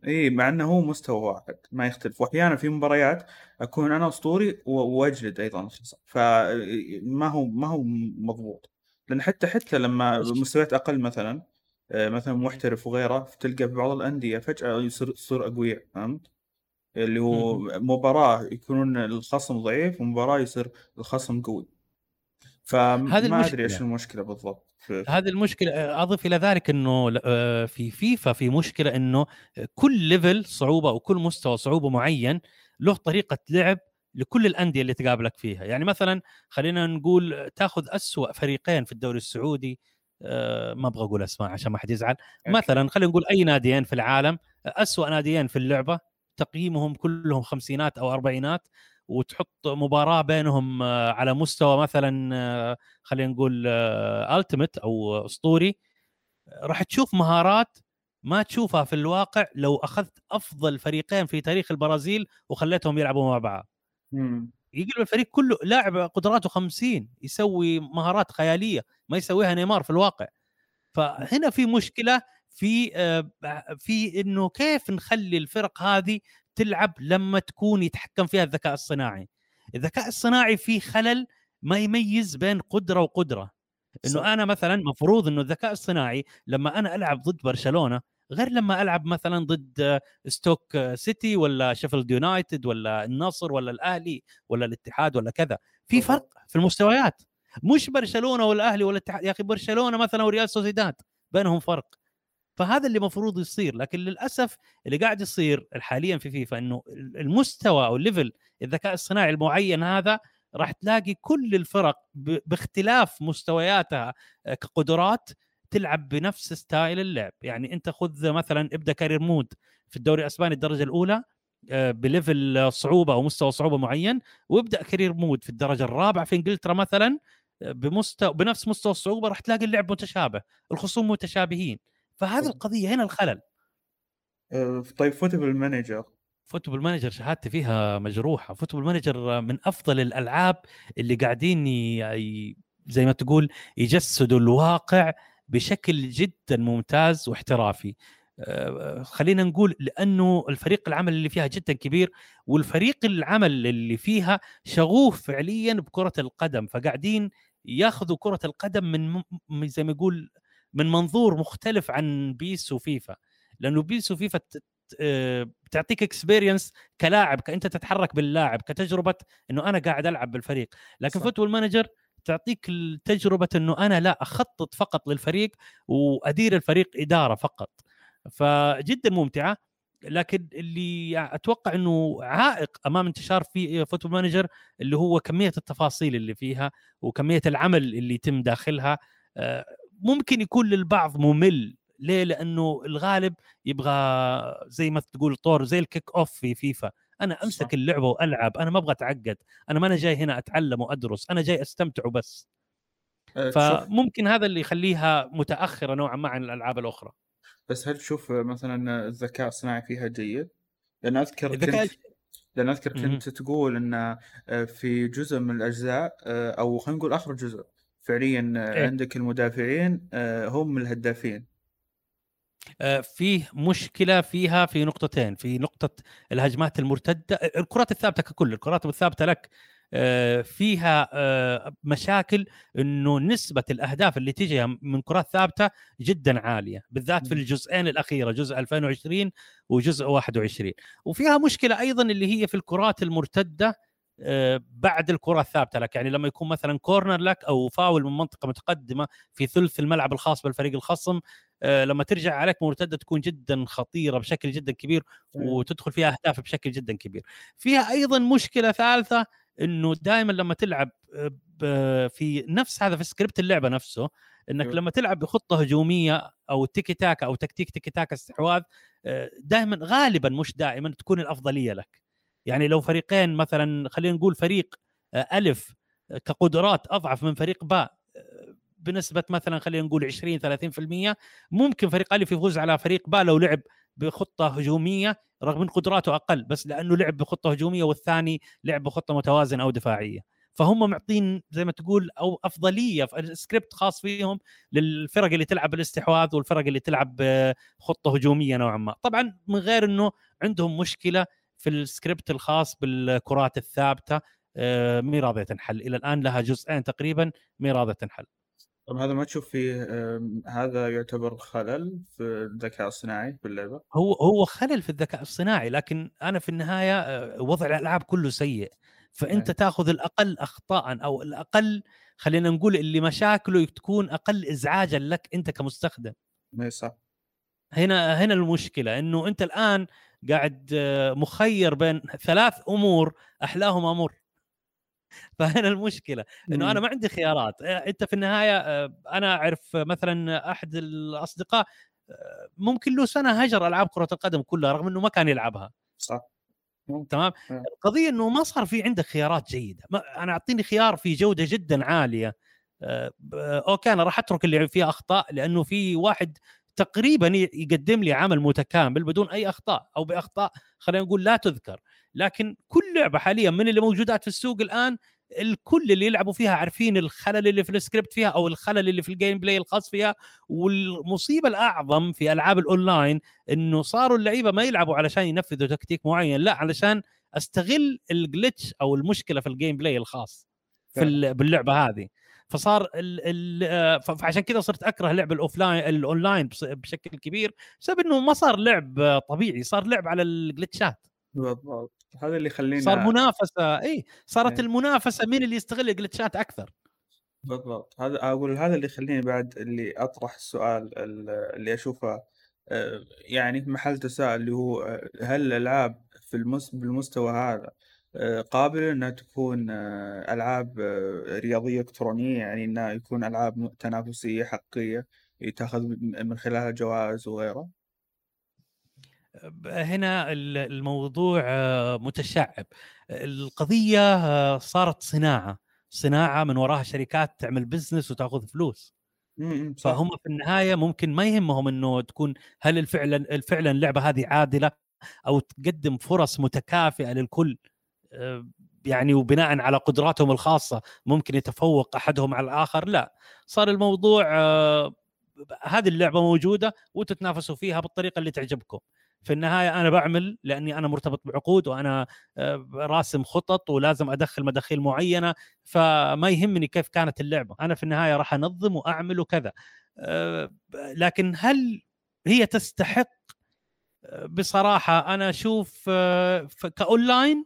إي مع إنه هو مستوى واحد ما يختلف. واحيانا في مباريات أكون أنا أسطوري وأجلد أيضا الخصم. فما هو ما هو مضبوط. لأن حتى حتى لما مستويات أقل مثلا آه، مثلا محترف وغيره تلقى في بعض الأندية فجأة يصير يصير أقوياء فهمت؟ اللي هو مباراة يكونون الخصم ضعيف ومباراة يصير الخصم قوي. فما أدري إيش المشكلة بالضبط هذه المشكلة آه، أضف إلى ذلك إنه آه، في فيفا في مشكلة إنه كل level صعوبة وكل مستوى صعوبة معين له طريقة لعب لكل الأندية اللي تقابلك فيها. يعني مثلا خلينا نقول تاخذ أسوأ فريقين في الدوري السعودي أه ما أبغى أقول أسماء عشان ما حد يزعل. مثلا خلينا نقول أي ناديين في العالم أسوأ ناديين في اللعبة تقييمهم كلهم خمسينات أو أربعينات وتحط مباراة بينهم آه، على مستوى مثلا آه، خلينا نقول التيمت أو أسطوري. راح تشوف مهارات ما تشوفها في الواقع لو أخذت أفضل فريقين في تاريخ البرازيل وخليتهم يلعبوا مع بعض. إمم. يقلب الفريق كله لاعب قدراته 50 يسوي مهارات خيالية ما يسويها نيمار في الواقع. فهنا في مشكلة في آه، في إنه كيف نخلي الفرق هذه تلعب لما تكون يتحكم فيها الذكاء الصناعي؟ الذكاء الصناعي فيه خلل ما يميز بين قدرة وقدرة. إنه أنا مثلا مفروض إنه الذكاء الصناعي لما أنا ألعب ضد برشلونة غير لما ألعب مثلا ضد ستوك سيتي ولا شيفيلد يونايتد ولا النصر ولا الأهلي ولا الاتحاد ولا كذا. في فرق في المستويات. مش برشلونة والأهلي ولا الاتحاد يا أخي برشلونة مثلا وريال سوسيداد بينهم فرق. فهذا اللي المفروض يصير. لكن للأسف اللي قاعد يصير حاليا في فيفا إنه المستوى أو ال level الذكاء الصناعي المعين هذا راح تلاقي كل الفرق باختلاف مستوياتها كقدرات تلعب بنفس style اللعب. يعني أنت خذ مثلا ابدأ career mode في الدوري الأسباني الدرجة الأولى آه، ب level صعوبة أو مستوى صعوبة معين وابدأ career mode في الدرجة الرابعة في إنجلترا مثلا آه، بمستوى بنفس مستوى الصعوبة راح تلاقي اللعب متشابه الخصوم متشابهين. فهذه القضية هنا الخلل. آه، طيب Football Manager Football Manager شهادتي فيها مجروحة. Football Manager من أفضل الألعاب اللي قاعدين ي... زي ما تقول يجسدوا الواقع بشكل جدا ممتاز واحترافي. آه، خلينا نقول لأنه الفريق العمل اللي فيها جدا كبير والفريق العمل اللي فيها شغوف فعليا بكرة القدم فقاعدين ياخذوا كرة القدم من زي ما يقول من منظور مختلف عن PES وفيفا. لأنه PES وفيفا آه، بتعطيك experience كلاعب كأنت تتحرك باللاعب كتجربة إنه أنا قاعد ألعب بالفريق. لكن Football Manager تعطيك تجربه إنه أنا لا أخطط فقط للفريق وأدير الفريق إدارة فقط. فجدا ممتعة. لكن اللي أتوقع إنه عائق أمام انتشار في Football Manager اللي هو كمية التفاصيل اللي فيها وكمية العمل اللي يتم داخلها آه، ممكن يكون للبعض ممل. ليه؟ لأنه الغالب يبغى زي ما تقول طور زي ال kick off في فيفا أنا أمسك. اللعبة وألعب أنا ما أبغى أتعقد أنا ما أنا جاي هنا أتعلم وأدرس أنا جاي أستمتع وبس أه، فممكن هذا اللي يخليها متأخرة نوعا ما عن الألعاب الأخرى بس هل تشوف مثلا الذكاء الصناعي فيها جيد؟ لأن أذكر كنت لأن أذكر كنت تقول إن آه، في جزء من الأجزاء آه، أو خلينا نقول آخر جزء فعليا إيه؟ عندك المدافعين هم الهدافين آه، فيه مشكلة فيها في نقطتين في نقطة الهجمات المرتدة الكرات الثابتة ككل الكرات الثابتة لك آه، فيها آه، مشاكل إنه نسبة الأهداف اللي تجي من كرات ثابتة جدا عالية بالذات في الجزئين الأخيرة جزء 2020 وجزء 21 وفيها مشكلة أيضا اللي هي في الكرات المرتدة بعد الكرة الثابتة لك. يعني لما يكون مثلا كورنر لك أو فاول من منطقة متقدمة في ثلث الملعب الخاص بالفريق الخصم آه، لما ترجع عليك مرتدة تكون جدا خطيرة بشكل جدا كبير وتدخل فيها أهداف بشكل جدا كبير. فيها أيضا مشكلة ثالثة إنه دائما لما تلعب آه، في نفس هذا في سكريبت اللعبة نفسه إنك لما تلعب بخطة هجومية أو تيكي تاكا أو تكتيك تيكي تاكا استحواذ آه، دائما غالبا مش دائما تكون الأفضلية لك. يعني لو فريقين مثلا خلينا نقول فريق ألف كقدرات أضعف من فريق باء بنسبة مثلا خلينا نقول 20 30% ممكن فريق ألف يفوز على فريق با لو لعب بخطة هجومية رغم إن قدراته أقل بس لأنه لعب بخطة هجومية والثاني لعب بخطة متوازنة أو دفاعية. فهم معطين زي ما تقول أو أفضلية في السكريبت خاص فيهم للفرق اللي تلعب بالاستحواذ والفرق اللي تلعب بخطه هجومية نوعا ما. طبعا من غير إنه عندهم مشكلة في السكريبت الخاص بالكرات الثابتة آه، مي راضيه تنحل إلى الآن لها جزئين تقريبا مي راضيه تنحل طب هذا ما تشوف فيه هذا يعتبر خلل في الذكاء الصناعي في اللعبة؟ هو هو خلل في الذكاء الصناعي لكن أنا في النهاية آه، وضع الألعاب كله سيء فأنت تأخذ الأقل اخطاء أو الأقل خلينا نقول اللي مشاكله تكون أقل ازعاجا لك أنت كمستخدم. إي صح. هنا هنا المشكلة إنه أنت الآن قاعد آه، مخير بين ثلاث أمور أحلاهم أمر. فهنا المشكلة إنه أنا ما عندي خيارات. أنت في النهاية أنا أعرف مثلا أحد الأصدقاء ممكن له سنة هجر ألعاب كرة القدم كلها رغم إنه ما كان يلعبها. صح. تمام؟ القضية إنه ما صار في عندك خيارات جيدة. أنا أعطيني خيار في جودة جدا عالية. أوكي أنا راح أترك اللي فيه أخطاء لأنه في واحد تقريبا يقدم لي عمل متكامل بدون أي أخطاء أو بأخطاء خلينا نقول لا تذكر. لكن كل لعبة حاليا من اللي موجودات في السوق الآن الكل اللي يلعبوا فيها عارفين الخلل اللي في السكريبت فيها أو الخلل اللي في ال gameplay الخاص فيها. والمصيبة الأعظم في ألعاب الأونلاين إنه صاروا اللعيبة ما يلعبوا علشان ينفذوا تكتيك معين لا علشان أستغل ال glitch أو المشكلة في ال gameplay الخاص في باللعبة هذه. فصار ال ال آه، فعشان كذا صرت أكره لعب ال offline ال online بشكل كبير بسبب إنه ما صار لعب طبيعي صار لعب على الجلتشات. بالضبط. هذا اللي يخلينا صار منافسة إي صارت. المنافسة مين اللي يستغل الجلتشات أكثر. بالضبط. هذا أقول هذا اللي يخليني بعد اللي أطرح السؤال اللي أشوفه آه، يعني محل تساؤل اللي هو آه، هل الألعاب في المس... بالمستوى هذا قابلة إنها تكون ألعاب رياضية إلكترونية يعني إنها يكون ألعاب تنافسية حقيقية يتاخذ من خلالها جوائز وغيره هنا الموضوع آه، متشعب. القضية آه، صارت صناعة. صناعة من وراها شركات تعمل بزنس وتاخذ فلوس. فهم في النهاية ممكن ما يهمهم إنه تكون هل الفعلا فعلا اللعبة هذه عادلة أو تقدم فرص متكافئة للكل. آه، يعني وبناء على قدراتهم الخاصة ممكن يتفوق أحدهم على الآخر لا. صار الموضوع آه، هذه اللعبة موجودة وتتنافسوا فيها بالطريقة اللي تعجبكم. في النهاية أنا بعمل لأني أنا مرتبط بعقود وأنا آه، راسم خطط ولازم أدخل مداخيل معينة فما يهمني كيف كانت اللعبة. أنا في النهاية راح أنظم وأعمل وكذا. آه، لكن هل هي تستحق؟ بصراحة أنا أشوف كأونلاين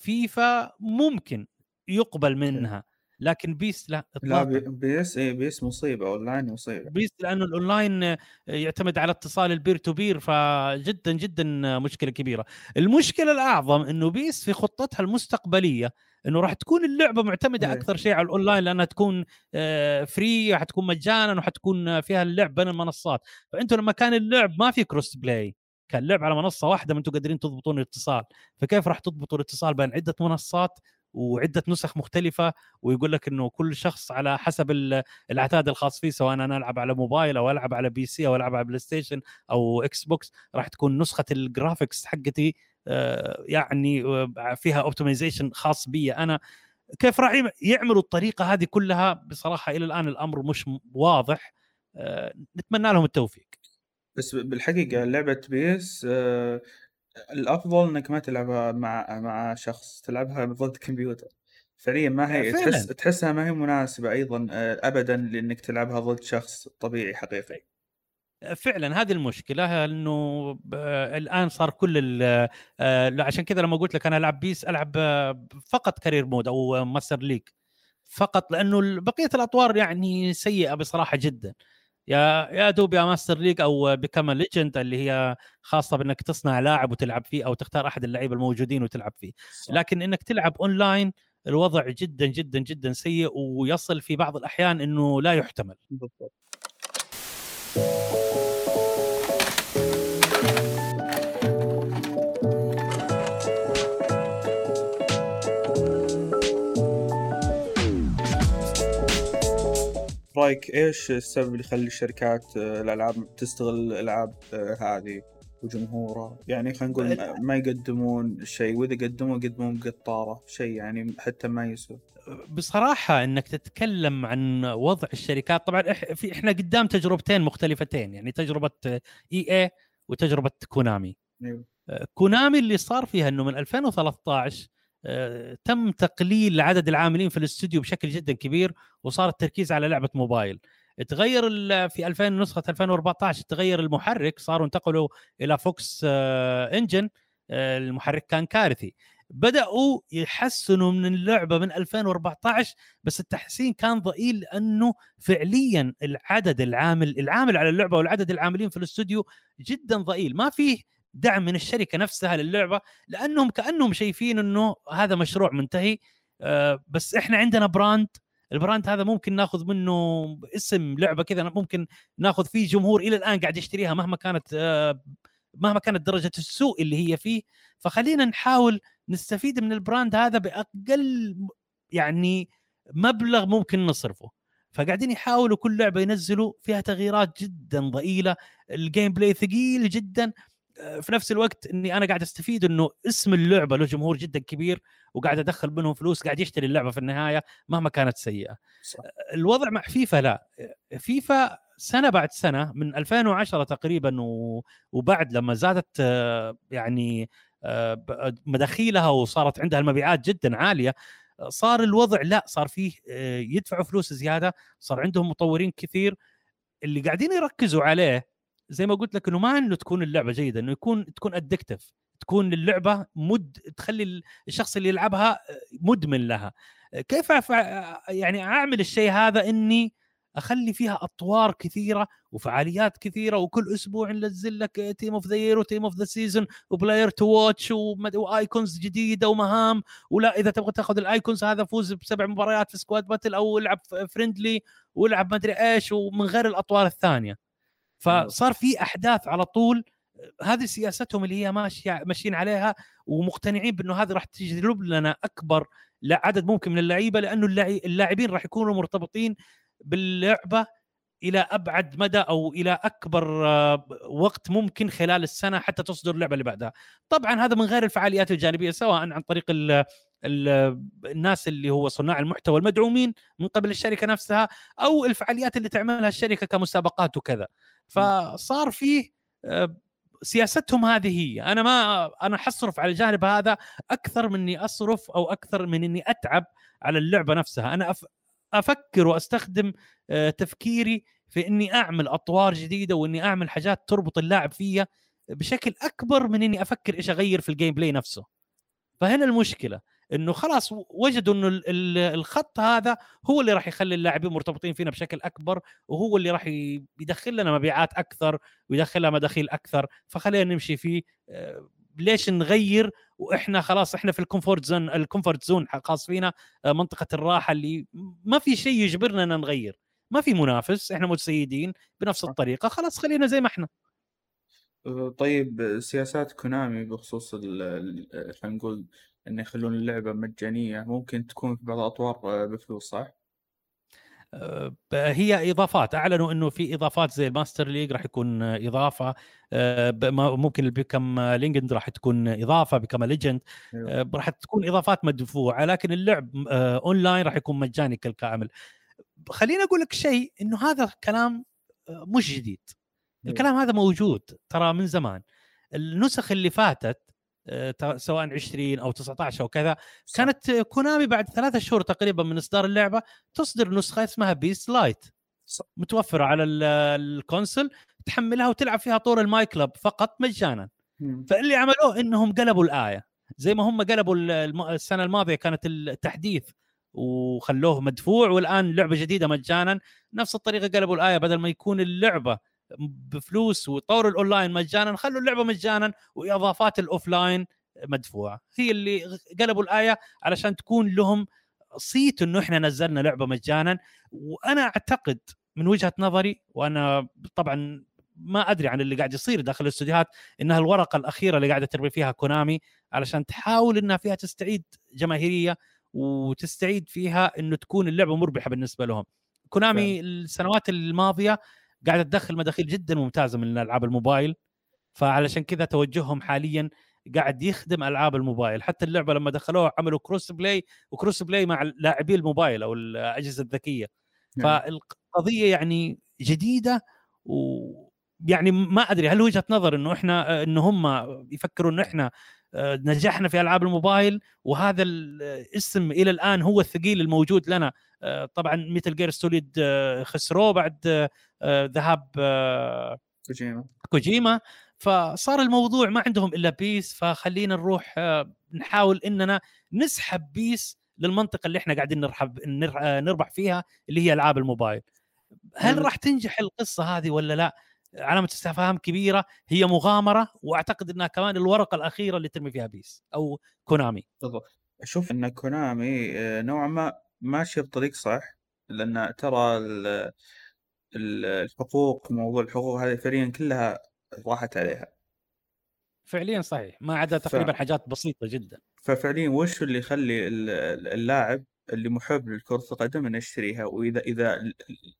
فيفا ممكن يقبل منها لكن PES لا لا PES اي PES مصيبة أونلاين مصيبة. PES لأنه الأونلاين يعتمد على اتصال ال peer to peer فجدا جدا مشكلة كبيرة. المشكلة الأعظم إنه PES في خطتها المستقبلية إنه راح تكون اللعبة معتمدة إيه. أكثر شيء على الأونلاين لأنها تكون free حتكون مجانا وحتكون فيها اللعب بين المنصات. فأنتم لما كان اللعب ما في cross play كان لعب على منصة واحدة ما أنتم قادرين تضبطون الاتصال. فكيف راح تضبطوا الاتصال؟ بين عدة منصات وعدة نسخ مختلفة ويقول لك إنه كل شخص على حسب العتاد الخاص فيه سواء أنا ألعب على موبايل أو ألعب على PC أو ألعب على بلاي ستيشن أو إكس بوكس راح تكون نسخة ال graphics حقتي آه، يعني آه، فيها optimization خاص بي أنا. كيف راح يعملوا الطريقة هذه كلها؟ بصراحة إلى الآن الأمر مش واضح. آه، نتمنى لهم التوفيق. بس بالحقيقة لعبة PES الأفضل إنك ما تلعبها مع مع شخص تلعبها ضد كمبيوتر. فعليا ما هي فعلا. تحس تحسها ما هي مناسبة أيضا آه، ابدا لإنك تلعبها ضد شخص طبيعي حقيقي. فعلا هذه المشكلة إنه الآن صار كل آه، عشان كذا لما قلت لك أنا ألعب PES ألعب آه، فقط career mode أو Master League. فقط لأنه بقية الأطوار يعني سيئة بصراحة جدا. يا يا دوب يا master league أو become legend اللي هي خاصة بأنك تصنع لاعب وتلعب فيه أو تختار أحد اللعيبة الموجودين وتلعب فيه. صح. لكن إنك تلعب أونلاين الوضع جدا جدا جدا سيء ويصل في بعض الأحيان إنه لا يحتمل. بالضبط. رايك إيش السبب اللي يخلي الشركات آه، الألعاب تستغل الألعاب آه، هذه وجمهورها؟ يعني خلينا نقول ما يقدمون شيء وإذا قدموا يقدمون بقطاره شيء يعني حتى ما يسوى. بصراحة إنك تتكلم عن وضع الشركات طبعا في إحنا قدام تجربتين مختلفتين يعني تجربة إي اي وتجربة كونامي. أيوه. كونامي اللي صار فيها إنه من 2013 آه، تم تقليل عدد العاملين في الاستوديو بشكل جدا كبير وصار التركيز على لعبة موبايل. تغير في 2000 نسخة 2014 تغير المحرك صاروا انتقلوا إلى Fox Engine آه، المحرك كان كارثي. بدأوا يحسنوا من اللعبة من 2014 بس التحسين كان ضئيل لأنه فعليا العدد العامل العامل على اللعبة والعدد العاملين في الاستوديو جدا ضئيل. ما فيه دعم من الشركة نفسها للعبة لأنهم كأنهم شايفين إنه هذا مشروع منتهي. آه، بس إحنا عندنا brand ال brand هذا ممكن ناخذ منه اسم لعبة كذا ممكن ناخذ فيه جمهور إلى الآن قاعد يشتريها مهما كانت آه، مهما كانت درجة السوء اللي هي فيه. فخلينا نحاول نستفيد من ال brand هذا بأقل يعني مبلغ ممكن نصرفه. فقاعدين يحاولوا كل لعبة ينزلوا فيها تغييرات جدا ضئيلة ال gameplay ثقيل جدا. في نفس الوقت إني أنا قاعد أستفيد إنه اسم اللعبة له جمهور جدا كبير وقاعد أدخل منهم فلوس قاعد يشتري اللعبة في النهاية مهما كانت سيئة. صح. الوضع مع فيفا لا. فيفا سنة بعد سنة من 2010 تقريبا وبعد لما زادت يعني مداخيلها وصارت عندها المبيعات جدا عالية صار الوضع لا صار فيه يدفعوا فلوس زيادة صار عندهم مطورين كثير. اللي قاعدين يركزوا عليه زي ما قلت لك إنه ما إنه تكون اللعبة جيدة إنه يكون تكون addictive تكون اللعبة مد تخلي الشخص اللي يلعبها مدمن لها. كيف يعني أعمل الشيء هذا إني أخلي فيها أطوار كثيرة وفعاليات كثيرة وكل أسبوع ننزل لك team of the year و team of the season و player to watch و icons جديدة ومهام. ولا إذا تبغى تأخذ ال icons هذا فوز بسبع مباريات في squad battle أو العب friendly والعب ما أدري إيش ومن غير الأطوار الثانية. فصار في أحداث على طول هذه سياستهم اللي هي ماشيه ماشيين عليها ومقتنعين بأنه هذه راح تجلب لنا أكبر عدد ممكن من اللعيبة لأنه اللاعبين راح يكونوا مرتبطين باللعبة إلى أبعد مدى أو إلى أكبر آه، وقت ممكن خلال السنة حتى تصدر اللعبة اللي بعدها. طبعا هذا من غير الفعاليات الجانبية سواء عن طريق الناس اللي هو صناع المحتوى المدعومين من قبل الشركة نفسها أو الفعاليات اللي تعملها الشركة كمسابقات وكذا. فصار فيه آه، سياستهم هذه هي. أنا ما أنا حصرف على الجانب هذا أكثر من إني أصرف أو أكثر من إني أتعب على اللعبة نفسها. أنا. أفكر وأستخدم آه، تفكيري في إني أعمل أطوار جديدة وإني أعمل حاجات تربط اللاعب فيها بشكل أكبر من إني أفكر إيش أغير في ال gameplay نفسه. فهنا المشكلة. إنه خلاص وجدوا إنه الخط هذا هو اللي راح يخلي اللاعبين مرتبطين فينا بشكل أكبر وهو اللي راح يدخل لنا مبيعات أكثر ويدخل لنا مداخيل أكثر. فخلينا نمشي فيه. آه، ليش نغير؟ وإحنا خلاص إحنا في ال comfort zone ال comfort zone خاص فينا. آه، منطقة الراحة اللي ما في شيء يجبرنا إن نغير. ما في منافس إحنا متسيدين بنفس الطريقة. خلاص خلينا زي ما إحنا. طيب سياسات كونامي بخصوص خلينا نقول إن يخلون اللعبة مجانية. ممكن تكون في بعض الأطوار آه، بفلوس صح؟ آه، هي إضافات. أعلنوا إنه في إضافات زي ال master league راح يكون إضافة. آه، ممكن ال become legend راح تكون إضافة become legend أيوه. راح تكون إضافات مدفوعة لكن اللعب اونلاين راح يكون مجاني كالكامل. خليني أقول لك شيء إنه هذا كلام مش جديد. أيوه. الكلام هذا موجود ترى من زمان. النسخ اللي فاتت سواء 20 أو 19 أو كذا. كانت كونامي بعد ثلاثة شهور تقريبا من إصدار اللعبة تصدر نسخة اسمها بيس lite متوفرة على ال console تحملها وتلعب فيها طور ال my club فقط مجانا. فاللي عملوه إنهم قلبوا الآية. زي ما هم قلبوا السنة الماضية كانت التحديث وخلوه مدفوع والآن لعبة جديدة مجانا. نفس الطريقة قلبوا الآية بدل ما يكون اللعبة بفلوس وطور الأونلاين مجانا خلوا اللعبة مجانا وإضافات ال offline مدفوعة. هي اللي قلبوا الآية علشان تكون لهم صيت إنه إحنا نزلنا لعبة مجانا. وأنا أعتقد من وجهة نظري وأنا طبعا ما أدري عن اللي قاعد يصير داخل الاستوديوهات إنها الورقة الأخيرة اللي قاعدة ترمي فيها كونامي علشان تحاول إنها فيها تستعيد جماهيرية وتستعيد فيها إنه تكون اللعبة مربحة بالنسبة لهم. كونامي السنوات الماضية قاعدة تدخل مداخيل جدا ممتازة من العاب الموبايل فعلشان كذا توجههم حاليا قاعد يخدم ألعاب الموبايل. حتى اللعبة لما دخلوها عملوا cross play و cross play مع لاعبي الموبايل أو الأجهزة الذكية. نعم. فالقضية يعني جديدة ويعني ما أدري هل وجهة نظر إنه إحنا انه هم يفكروا إنه إحنا آه، نجحنا في ألعاب الموبايل وهذا الاسم إلى الآن هو الثقيل الموجود لنا. آه، طبعا Metal Gear Solid خسروه بعد آه، ذهاب كوجيما. كوجيما. فصار الموضوع ما عندهم إلا بيس فخلينا نروح نحاول إننا نسحب بيس للمنطقة اللي إحنا قاعدين نرحب نربح فيها اللي هي ألعاب الموبايل. هل راح تنجح القصة هذه ولا لا؟ علامة استفهام كبيرة هي مغامرة وأعتقد إنها كمان الورقة الأخيرة اللي ترمي فيها بيس أو كونامي. بالضبط. أشوف إن كونامي آه، نوعا ما ماشيه بطريق صح لأن ترى الحقوق موضوع الحقوق هذه فعليا كلها راحت عليها. فعليا صحيح. ما عدا تقريبا ف... حاجات بسيطة جدا. ففعليا وش اللي يخلي اللاعب اللي محب لكرة القدم إنه يشتريها؟ واذا إذا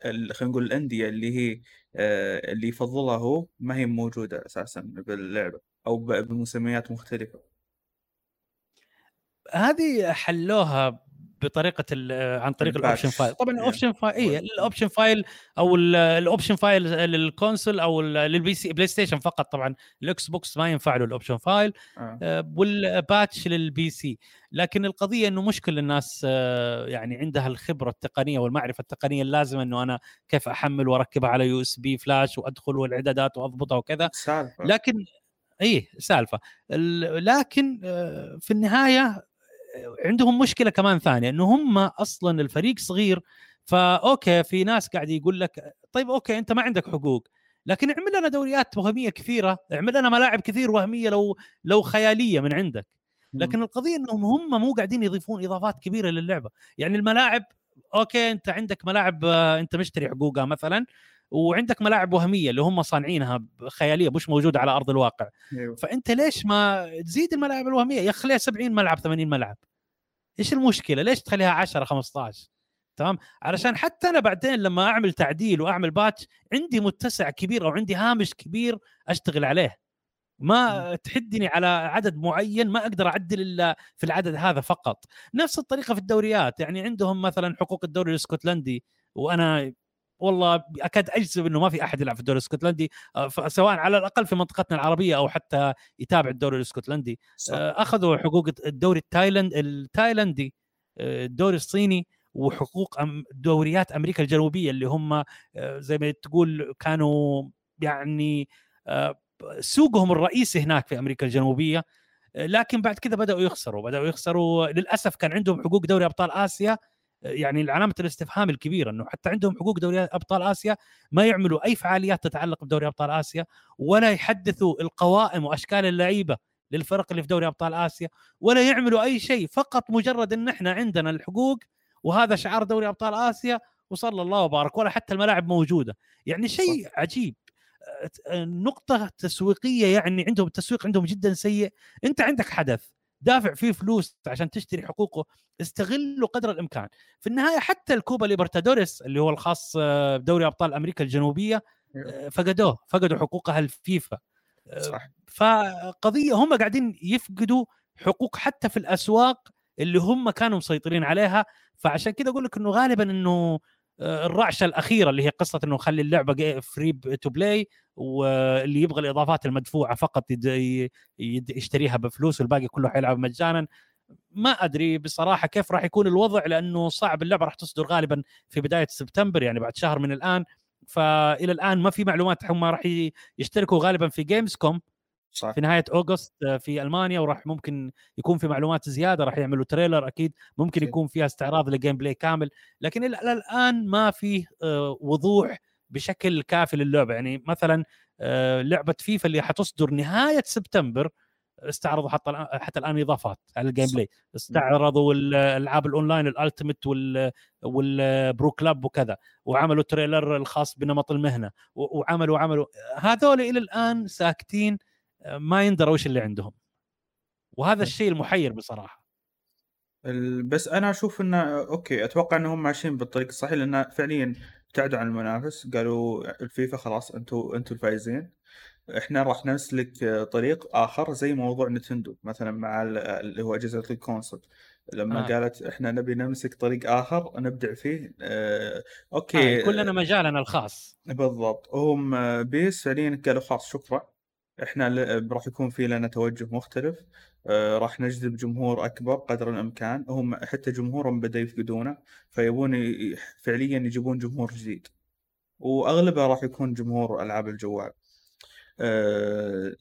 خلينا نقول الأندية اللي هي آه، اللي يفضلها هو ما هي موجودة أساسا باللعبة أو بمسميات مختلفة. هذه حلوها بطريقة عن طريق ال option file طبعا ال option file اي ال option file أو ال option file لل console أو لل PC PlayStation فقط طبعا. ال Xbox ما ينفع له ال option file آه. آه، وال patch لل PC. لكن القضية إنه مش كل الناس آه، يعني عندها الخبرة التقنية والمعرفة التقنية اللازمة إنه أنا كيف أحمل وأركبها على USB flash وأدخل والإعدادات وأضبطها وكذا. سالفة. لكن اي سالفة. لكن في النهاية عندهم مشكلة كمان ثانية إنه هم أصلا الفريق صغير ف okay في ناس قاعد يقول لك طيب okay أنت ما عندك حقوق لكن اعمل لنا دوريات وهمية كثيرة اعمل لنا ملاعب كثير وهمية لو لو خيالية من عندك. لكن القضية إنهم هم مو قاعدين يضيفون إضافات كبيرة للعبة. يعني الملاعب أوكي أنت عندك ملاعب آه، أنت مشتري حقوقها مثلا وعندك ملاعب وهمية اللي هم صانعينها خيالية مش موجودة على أرض الواقع. أيوه. فأنت ليش ما تزيد الملاعب الوهمية؟ يا خليها 70 ملعب 80 ملعب؟ إيش المشكلة؟ ليش تخليها 10 15 تمام؟ علشان حتى أنا بعدين لما أعمل تعديل وأعمل patch عندي متسع كبير أو عندي هامش كبير أشتغل عليه. ما تحدني على عدد معين ما أقدر أعدل إلا في العدد هذا فقط. نفس الطريقة في الدوريات يعني عندهم مثلا حقوق الدوري الإسكتلندي وأنا والله أكاد أجزم إنه ما في أحد يلعب في الدوري الإسكتلندي آه، سواء على الأقل في منطقتنا العربية أو حتى يتابع الدوري الإسكتلندي. صح. آه، أخذوا حقوق الدوري التايلاند التايلندي آه، الدوري الصيني وحقوق دوريات أمريكا الجنوبية اللي هم زي ما تقول كانوا يعني سوقهم الرئيسي هناك في أمريكا الجنوبية. لكن بعد كذا بدأوا يخسروا بدأوا يخسروا. للأسف كان عندهم حقوق دوري أبطال آسيا يعني علامة الاستفهام الكبيرة إنه حتى عندهم حقوق دوري أبطال آسيا ما يعملوا أي فعاليات تتعلق بدوري أبطال آسيا ولا يحدثوا القوائم وأشكال اللعيبة للفرق اللي في دوري أبطال آسيا ولا يعملوا أي شيء فقط مجرد إن إحنا عندنا الحقوق وهذا شعار دوري أبطال آسيا وصلى الله وبارك ولا حتى الملاعب موجودة. يعني شيء عجيب. نقطة تسويقية يعني عندهم التسويق عندهم جدا سيء. أنت عندك حدث دافع فيه فلوس عشان تشتري حقوقه استغله قدر الإمكان. في النهاية حتى الكوبا ليبرتادوريس اللي هو الخاص آه، بدوري أبطال أمريكا الجنوبية آه، فقدوه فقدوا حقوقها الفيفا. آه، صح. فقضية هم قاعدين يفقدوا حقوق حتى في الأسواق اللي هم كانوا مسيطرين عليها. فعشان كذا أقول لك إنه غالبا إنه الرعشة الأخيرة اللي هي قصة إنه خلي اللعبة free to play واللي يبغى الإضافات المدفوعة فقط يشتريها بفلوس والباقي كله حيلعب مجانا. ما أدري بصراحة كيف راح يكون الوضع لأنه صعب اللعبة راح تصدر غالبا في بداية سبتمبر يعني بعد شهر من الآن. فإلى الآن ما في معلومات هم راح يشتركوا غالبا في جيمز كوم صح. في نهاية August آه، في ألمانيا وراح ممكن يكون في معلومات زيادة راح يعملوا trailer أكيد. ممكن يكون فيها استعراض ل gameplay كامل لكن إلى الآن ما في آه، وضوح بشكل كافي للعبة. يعني مثلا آه، لعبة فيفا اللي حتصدر نهاية سبتمبر استعرضوا حتى حتى الآن إضافات على ال gameplay. استعرضوا الالعاب ال online ال Ultimate وال وال Pro Clubs وكذا وعملوا trailer الخاص بنمط المهنة وعملوا عملوا. هذول إلى الآن ساكتين ما يندروا وش اللي عندهم. وهذا الشيء المحير بصراحة. بس أنا أشوف انه okay أتوقع إنهم ماشيين بالطريق الصحيح لأن فعليا ابتعدوا عن المنافس قالوا الفيفا خلاص أنتم أنتم الفايزين. إحنا راح نسلك طريق آخر زي موضوع نتندو مثلا مع اللي هو أجهزة ال console. لما آه. قالت إحنا نبي نمسك طريق آخر نبدع فيه آه okay. آه كلنا مجالنا الخاص. بالضبط. هم بيس فعليا قالوا خلاص شكرا. إحنا راح يكون في لنا توجه مختلف. آه راح نجذب جمهور أكبر قدر الإمكان. هم حتى جمهورهم بدا يفقدونه فيبون فعليا يجيبون جمهور جديد. وأغلبه راح يكون جمهور ألعاب الجوال. أه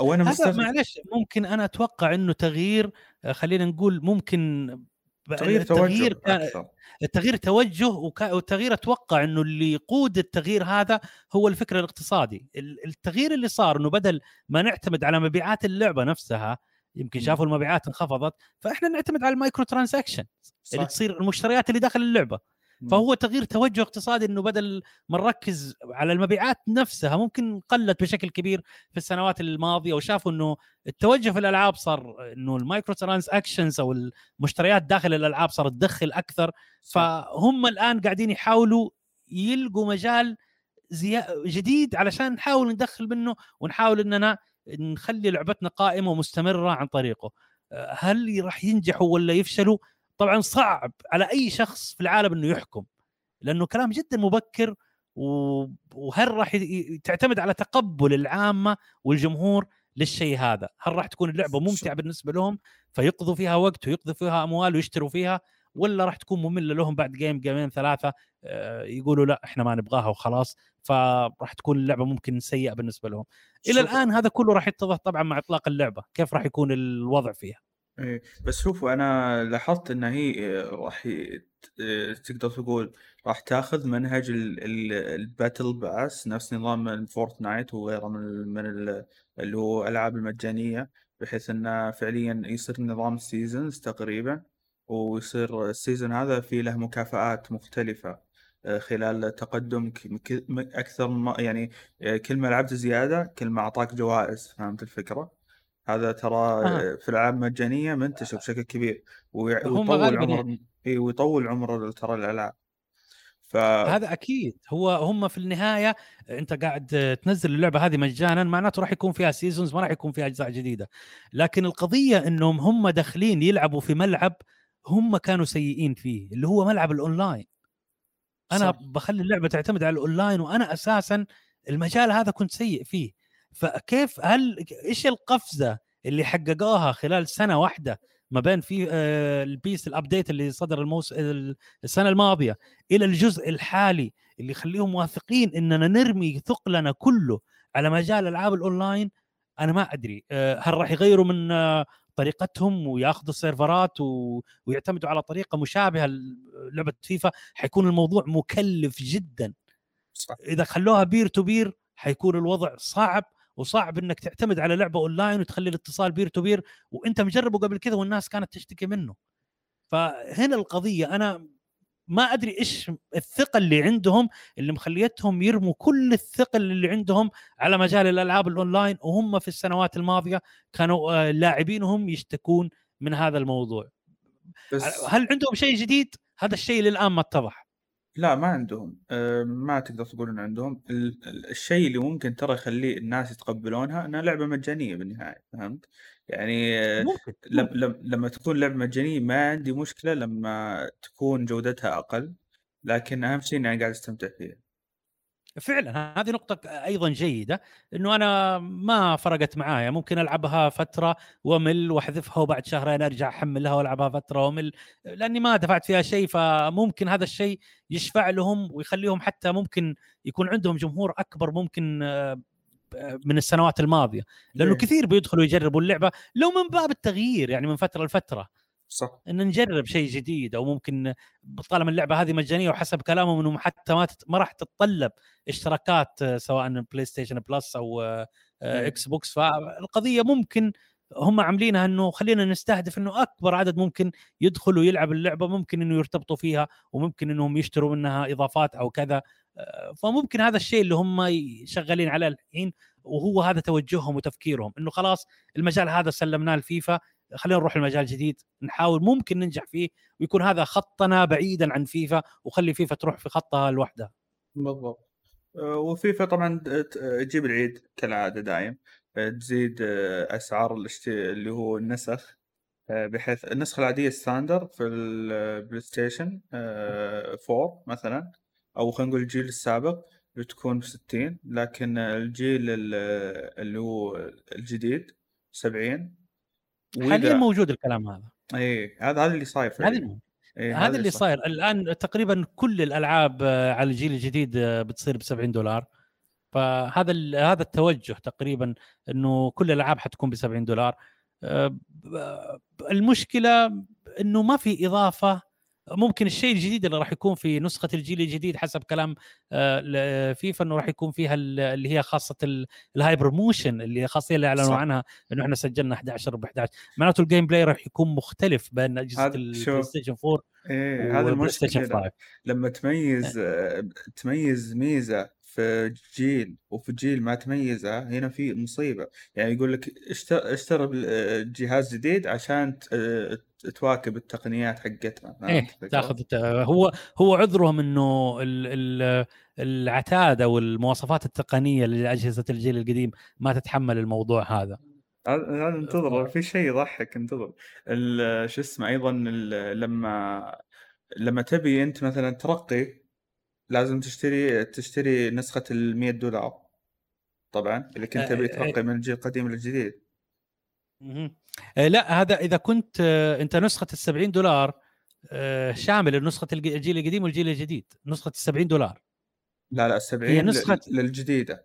وأنا هذا معلش ممكن أنا أتوقع إنه تغيير آه، خلينا نقول ممكن تغيير توجه كان أكثر. التغيير توجه والتغيير أتوقع إنه اللي يقود التغيير هذا هو الفكر الاقتصادي. التغيير اللي صار إنه بدل ما نعتمد على مبيعات اللعبة نفسها يمكن شافوا المبيعات انخفضت فإحنا نعتمد على ال microtransaction اللي تصير المشتريات اللي داخل اللعبة. فهو تغيير توجه اقتصادي إنه بدل ما نركز على المبيعات نفسها ممكن قلت بشكل كبير في السنوات الماضية وشافوا إنه التوجه في الألعاب صار إنه ال microtransactions أو المشتريات داخل الألعاب صارت تدخل أكثر. فهم الآن قاعدين يحاولوا يلقوا مجال جديد علشان نحاول ندخل منه ونحاول إننا نخلي لعبتنا قائمة ومستمرة عن طريقه. هل راح ينجحوا ولا يفشلوا؟ طبعا صعب على أي شخص في العالم إنه يحكم لأنه كلام جدا مبكر وهل راح تعتمد على تقبل العامة والجمهور للشيء هذا؟ هل راح تكون اللعبة ممتعة بالنسبة لهم فيقضوا فيها وقت ويقضوا فيها أموال ويشتروا فيها ولا راح تكون مملة لهم بعد جيم جيمين ثلاثة آه، يقولوا لا إحنا ما نبغاها وخلاص فراح تكون اللعبة ممكن سيئة بالنسبة لهم. إلى الآن هذا كله راح يتضح طبعا مع إطلاق اللعبة كيف راح يكون الوضع فيها؟ إيه بس شوفوا أنا لاحظت إن هي راح تقدر تقول راح تاخذ منهج ال battle pass نفس نظام الفورتنايت وغيره من من اللي هو الألعاب المجانية بحيث إنه فعليا يصير نظام ال seasons تقريبا ويصير ال season هذا فيه له مكافآت مختلفة آه، خلال تقدم أكثر ما يعني آه، كل ما لعبت زيادة كل ما أعطاك جوائز فهمت الفكرة؟ هذا ترى أها. في الالعاب المجانية منتشر بشكل كبير ويطول عمر يعني. إي ويطول عمر ترى الالعاب ف هذا أكيد. هو هم في النهاية أنت قاعد تنزل اللعبة هذه مجانا معناته راح يكون فيها seasons ما راح يكون فيها أجزاء جديدة. لكن القضية إنهم هم داخلين يلعبوا في ملعب هم كانوا سيئين فيه اللي هو ملعب الأونلاين. أنا صح. بخلي اللعبة تعتمد على الأونلاين وأنا أساسا المجال هذا كنت سيء فيه. فكيف هل إيش القفزة اللي حققوها خلال سنة واحدة ما بين في آه، البيس ال update اللي صدر الموسم السنة الماضية إلى الجزء الحالي اللي يخليهم واثقين إننا نرمي ثقلنا كله على مجال ألعاب الأونلاين؟ أنا ما أدري. آه، هل راح يغيروا من آه، طريقتهم وياخذوا السيرفرات و... ويعتمدوا على طريقة مشابهة لعبه فيفا؟ حيكون الموضوع مكلف جدا. صح. إذا خلوها peer to peer حيكون الوضع صعب وصعب إنك تعتمد على لعبة أونلاين وتخلي الاتصال peer to peer وأنت مجربه قبل كذا والناس كانت تشتكي منه. فهنا القضية أنا ما أدري إيش الثقة اللي عندهم اللي مخليتهم يرموا كل الثقل اللي عندهم على مجال الألعاب الأونلاين وهم في السنوات الماضية كانوا آه، لاعبينهم يشتكون من هذا الموضوع. بس هل عندهم شيء جديد؟ هذا الشيء للآن ما اتضح. لا ما عندهم. أه، ما تقدر تقول إن عندهم. ال- ال- الشيء اللي ممكن ترى يخليه الناس يتقبلونها إنها لعبة مجانية بالنهاية فهمت؟ يعني أه، ممكن لم ممكن. لم لما تكون لعبة مجانية ما عندي مشكلة لما تكون جودتها أقل لكن أهم شيء إني أنا قاعد أستمتع فيها. فعلا هذه نقطة أيضا جيدة إنه أنا ما فرقت معايا ممكن ألعبها فترة وأمل وأحذفها وبعد شهرين أرجع أحملها وألعبها فترة وأمل لأني ما دفعت فيها شيء فممكن هذا الشيء يشفع لهم ويخليهم حتى ممكن يكون عندهم جمهور أكبر ممكن آه، من السنوات الماضية. لأنه إيه، كثير بيدخلوا يجربوا اللعبة لو من باب التغيير يعني من فترة لفترة. صح. إن نجرب شيء جديد أو ممكن طالما اللعبة هذه مجانية وحسب كلامهم إنه حتى ما تت... ما راح تتطلب اشتراكات سواء بلاي ستيشن بلس أو آه، آه،. إكس بوكس فالقضية ممكن هم عاملينها إنه خلينا نستهدف إنه أكبر عدد ممكن يدخل ويلعب اللعبة ممكن إنه يرتبطوا فيها وممكن إنهم يشتروا منها إضافات أو كذا. آه، فممكن هذا الشيء اللي هم شغالين عليه الحين وهو هذا توجههم وتفكيرهم إنه خلاص المجال هذا سلمناه لفيفا خلينا نروح لمجال جديد نحاول ممكن ننجح فيه ويكون هذا خطنا بعيدا عن فيفا وخلي فيفا تروح في خطها لوحدها. بالضبط. أه، وفيفا طبعا تجيب العيد كالعادة دايم. أه، تزيد أه، أسعار اللي هو النسخ. بحيث النسخة العادية standard في البلاي ستيشن أه، 4 مثلا أو خلينا نقول الجيل السابق بتكون ب 60 لكن الجيل ال- اللي هو الجديد 70 حاليا موجود الكلام هذا. اي هذا هذا اللي صاير هذا اي هذا اللي صاير. الآن تقريبا كل الألعاب آه، على الجيل الجديد آه، بتصير ب 70 دولار. فهذا هذا التوجه تقريبا إنه كل الألعاب حتكون ب 70 دولار. آه، المشكلة إنه ما في إضافة ممكن الشيء الجديد اللي راح يكون في نسخة الجيل الجديد حسب كلام آه، فيفا إنه راح يكون فيها ال- اللي هي خاصة ال- ال hyper motion اللي خاصيه اللي أعلنوا. عنها إنه إحنا سجلنا 11 ب 11 معناته ال gameplay راح يكون مختلف بين أجهزة البلاي. ستيشن 4 إيه هذا 5 لما تميز آه، تميز ميزة في جيل وفي جيل ما تميزها هنا في مصيبة يعني يقول لك اشتر اشتري بال- آه، جهاز جديد عشان تواكب التقنيات حقتها إيه؟ تاخذ هو هو عذرهم إنه ال- ال- العتاد والمواصفات التقنية لأجهزة الجيل القديم ما تتحمل الموضوع هذا. انتظر في شيء يضحك انتظر. شو اسمه أيضا لما لما تبي أنت مثلا ترقي لازم تشتري تشتري نسخة ال 100 دولار طبعا إذا كنت تبي ترقي من الجيل القديم للجديد. لا هذا إذا كنت آه، أنت نسخة ال 70 دولار آه، شامل نسخه الج- الجيل القديم والجيل الجديد. نسخة ال 70 دولار. لا لا هي 70 نسخة- ل- للجديدة.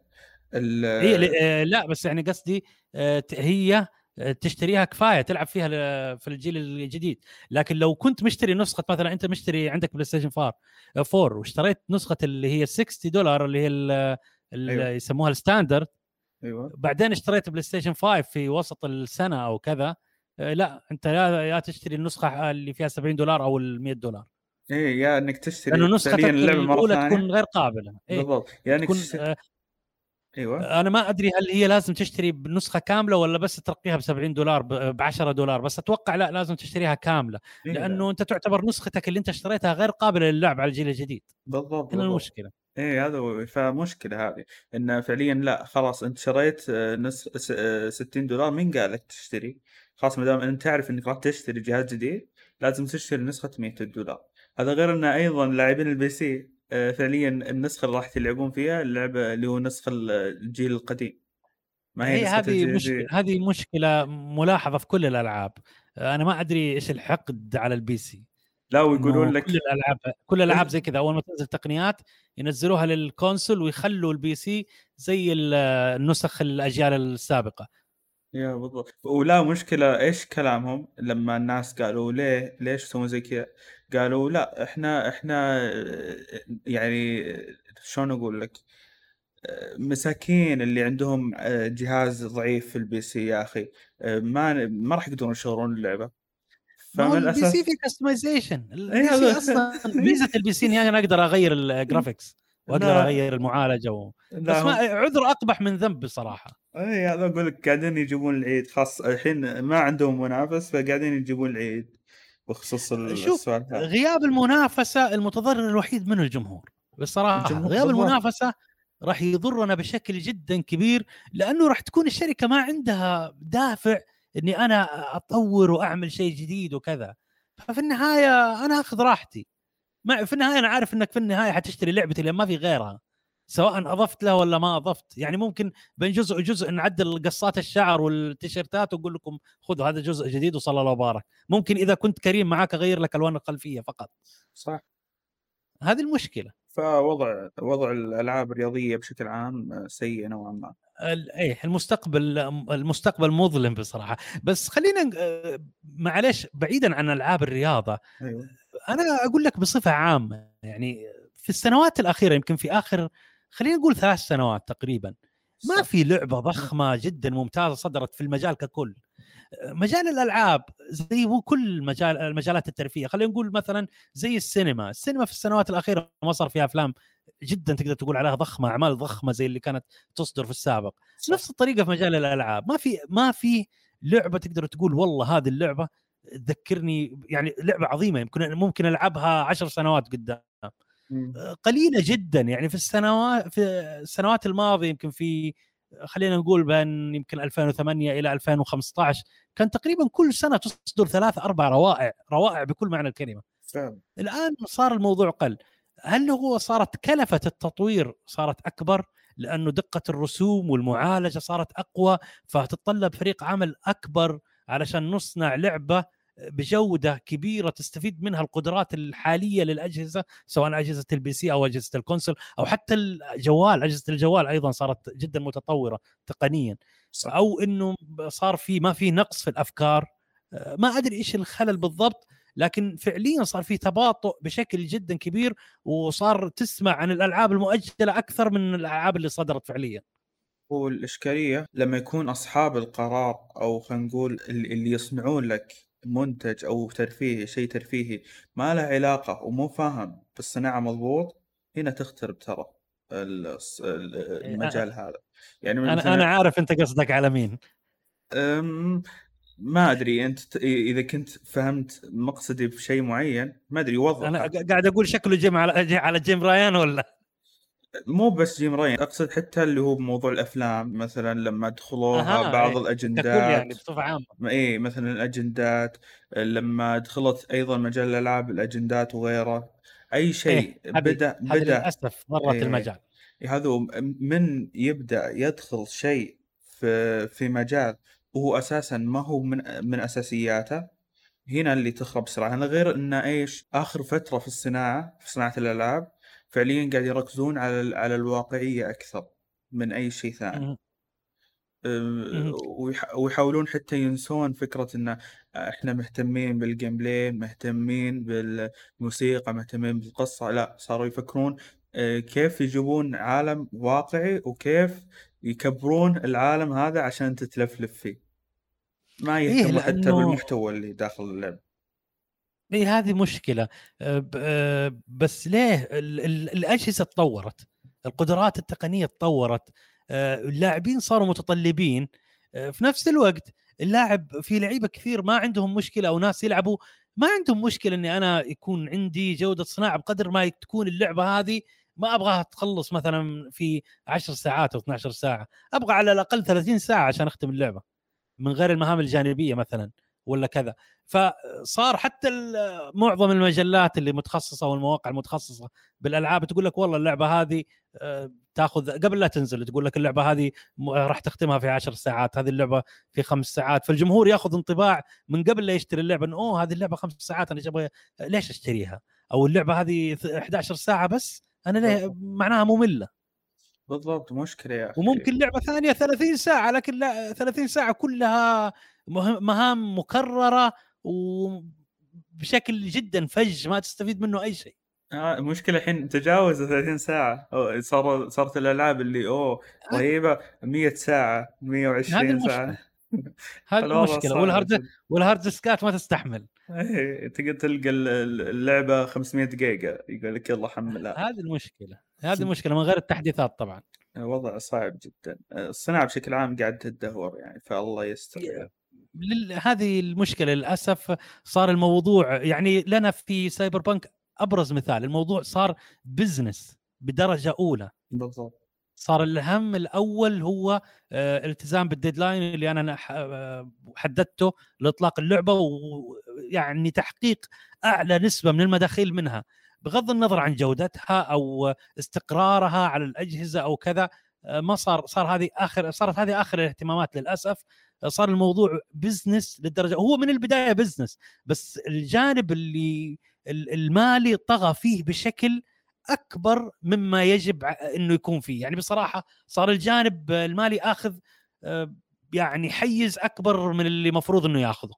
ال- هي آه، لا بس يعني قصدي آه، هي آه، تشتريها كفاية تلعب فيها في الجيل الجديد. لكن لو كنت مشتري نسخة مثلا أنت مشتري عندك بلاي ستيشن 4 4 واشتريت نسخة اللي هي 60 دولار اللي هي ال- ال- أيوة. يسموها ال standard أيوه. بعدين اشتريت بلاي ستيشن 5 في وسط السنة أو كذا. آه، لا أنت يا يا تشتري النسخة اللي فيها 70 دولار أو ال 100 دولار. إيه يا إنك تشتري لأنه فعليا اللعبه مرة ثانية تكون غير قابلة. إيه بالضبط. يا إنك تكون تشتري آه، أيوه. أنا ما أدري هل هي لازم تشتري بنسخة كاملة ولا بس ترقيها ب 70 دولار ب 10 دولار بس أتوقع لا لازم تشتريها كاملة إيه. لأنه لا. أنت تعتبر نسختك اللي أنت اشتريتها غير قابلة للعب على الجيل الجديد. بالضبط هنا المشكلة. إيه هذا هو فمشكلة هذه انه فعليا لا خلاص أنت شريت آه، نص س- آه، 60 دولار مين قال لك تشتري؟ خلاص ما دام أنت تعرف إنك راح تشتري جهاز جديد لازم تشتري نسخة 100 دولار. هذا غير انه أيضا لاعبين ال PC فعليا النسخة اللي راح تلعبون فيها اللعبة اللي هو نسخة الجيل القديم. ما هي نسخة هذه مشكله هذه مشكلة ملاحظة في كل الألعاب. أنا ما أدري إيش الحقد على البي سي. لا ويقولون لك كل الالعاب كل الألعاب زي كذا أول ما تنزل تقنيات ينزلوها لل console ويخلوا ال PC زي ال- النسخ الأجيال السابقة. يا بالضبط. ولا مشكلة إيش كلامهم لما الناس قالوا ليه ليش تسوون زي كذا؟ قالوا لا إحنا إحنا آه، يعني شلون أقول لك؟ آه، مساكين اللي عندهم آه، جهاز ضعيف في ال PC يا أخي ما ما راح يقدرون يشغلون هو فمن ال PC في كستمايزيشن اي البي سي أصلا ميزة البي سي إني أنا أقدر أغير ال graphics وأقدر أغير المعالجة و... بس ما عذر أقبح من ذنب بصراحة. اي هذا أقول لك قاعدين يجيبون العيد خاص الحين ما عندهم منافس فقاعدين يجيبون العيد. بخصوص السؤال هذا. غياب المنافسة المتضرر الوحيد منه الجمهور. بصراحة. الجمهور غياب بالضبط. المنافسة راح يضرنا بشكل جدا كبير لأنه راح تكون الشركة ما عندها دافع إني أنا أطور وأعمل شيء جديد وكذا. ففي النهاية أنا أخذ راحتي. ما في النهاية أنا عارف إنك في النهاية حتشتري لعبتي لأن ما في غيرها. سواء أضفت له ولا ما أضفت. يعني ممكن بين جزء وجزء نعدل قصات الشعر والتيشيرتات وأقول لكم خذوا هذا جزء جديد وصلى الله وبارك ممكن إذا كنت كريم معاك أغير لك ألوان الخلفية فقط. صح. هذه المشكلة. فوضع وضع الألعاب الرياضية بشكل عام سيء نوعا ما. إيه المستقبل المستقبل مظلم بصراحة. بس خلينا ن- معلش بعيدا عن ألعاب الرياضة أيوه. أنا أقول لك بصفة عامة يعني في السنوات الأخيرة يمكن في آخر خلينا نقول ثلاث سنوات تقريبا. ما في لعبة ضخمة جدا ممتازة صدرت في المجال ككل. مجال الألعاب زي مو كل مجال المجالات الترفيهية. خلينا نقول مثلا زي السينما. السينما في السنوات الأخيرة ما صار فيها أفلام جدا تقدر تقول عليها ضخمة أعمال ضخمة زي اللي كانت تصدر في السابق. صح. نفس الطريقة في مجال الألعاب. ما في ما في لعبة تقدر تقول والله هذه اللعبة تذكرني يعني لعبة عظيمة يمكن ممكن ألعبها عشر سنوات قدام. قليلة جدا. يعني في السنوات في السنوات الماضية يمكن في خلينا نقول بين يمكن 2008 إلى 2015 كان تقريبا كل سنة تصدر ثلاث أربع روائع روائع بكل معنى الكلمة. فعلا. الآن صار الموضوع قل. هل هو صارت كلفة التطوير صارت أكبر لأنه دقة الرسوم والمعالجة صارت أقوى فتتطلب فريق عمل أكبر علشان نصنع لعبة بجودة كبيرة تستفيد منها القدرات الحالية للأجهزة سواء أجهزة ال PC أو أجهزة ال console أو حتى الجوال أجهزة الجوال أيضا صارت جدا متطورة تقنيا. صح. أو إنه صار في ما في نقص في الأفكار. ما أدري إيش الخلل بالضبط لكن فعليا صار في تباطؤ بشكل جدا كبير وصار تسمع عن الألعاب المؤجلة أكثر من الألعاب اللي صدرت فعليا. والإشكالية لما يكون أصحاب القرار أو خلينا نقول ال- اللي يصنعون لك منتج أو ترفيهي شيء ترفيهي ما له علاقة ومو فاهم بالصناعة مضبوط هنا تخترب ترى ال- المجال هذا. يعني أنا أنا عارف أنت قصدك على مين. ما أدري أنت ت- إذا كنت فهمت مقصدي بشيء معين ما أنا وضح. ق- قاعد أقول شكله جيم على على جيم رايان ولا؟ مو بس جيم رايان أقصد حتى اللي هو بموضوع الأفلام مثلا لما دخلوها أها بعض إيه. ككل الأجندات يعني بصفة عامة. إيه مثلا الأجندات لما دخلت أيضا مجال الألعاب الأجندات وغيره أي شيء هذه بدأ بدأ للأسف ضرت إيه المجال. هذا من يبدأ يدخل شيء في في مجال وهو أساسا ما هو من من أساسياته. هنا اللي تخرب بسرعة هذا غير ان إيش آخر فترة في الصناعة في صناعة الألعاب فعليا قاعد يركزون على على الواقعية أكثر من أي شيء ثاني. ويحاولون حتى ينسون فكرة إن إحنا مهتمين بال gameplay مهتمين بالموسيقى مهتمين بالقصة. لا صاروا يفكرون أه، كيف يجيبون عالم واقعي وكيف يكبرون العالم هذا عشان تتلفلف فيه. ما إيه يهتموا حتى بالمحتوى اللي داخل اللعبة. إيه هذه مشكلة. بس ليه ال- ال- الأجهزة تطورت؟ القدرات التقنية تطورت. اللاعبين صاروا متطلبين. في نفس الوقت اللاعب في لعيبة كثير ما عندهم مشكلة أو ناس يلعبوا ما عندهم مشكلة إني أنا يكون عندي جودة صناعة بقدر ما تكون اللعبة هذه ما أبغاها تخلص مثلا في 10 ساعات أو 12 ساعة. أبغى على الأقل 30 ساعة عشان أختم اللعبة من غير المهام الجانبية مثلا. ولا كذا. فصار حتى معظم المجلات اللي متخصصة والمواقع المتخصصة بالألعاب تقول لك والله اللعبة هذه آه، تاخذ قبل لا تنزل تقول لك اللعبة هذه راح تختمها في 10 ساعات هذه اللعبة في خمس ساعات. فالجمهور ياخذ انطباع من قبل لا يشتري اللعبة إنه أوه هذه اللعبة خمس ساعات أنا أبغى ليش أشتريها؟ أو اللعبة هذه 11 ساعة بس؟ أنا ليه معناها مملة. بالضبط مشكلة يا أخي. وممكن لعبة ثانية 30 ساعة لكن لا 30 ساعة كلها مهام مكررة وبشكل جدا فج ما تستفيد منه أي شيء. آه المشكلة الحين تجاوز 30 ساعة. صار صارت الألعاب اللي أوه آه. رهيبة 100 ساعة 120 ساعة. هذه المشكلة. وال hard وال hard ديسكات ما تستحمل. إيه تقدر تلقى اللعبة 500 جيجا يقول لك يلا حملها. هذه المشكلة. هذه المشكلة من غير التحديثات طبعا. وضع صعب جدا. الصناعة بشكل عام قاعد تدهور يعني فالله يستر هذه المشكلة للأسف صار الموضوع يعني لنا في سايبر بانك أبرز مثال الموضوع صار business بدرجة أولى. بالضبط. صار الهم الأول هو آه، التزام بال deadline اللي أنا آه، حددته لإطلاق اللعبة ويعني تحقيق أعلى نسبة من المداخيل منها. بغض النظر عن جودتها أو استقرارها على الأجهزة أو كذا آه، ما صار صار هذه آخر صارت هذه آخر الاهتمامات للأسف. صار الموضوع business للدرجة هو من البداية business بس الجانب اللي المالي طغى فيه بشكل أكبر مما يجب إنه يكون فيه. يعني بصراحة صار الجانب المالي آخذ آه، يعني حيز أكبر من اللي مفروض إنه ياخذه.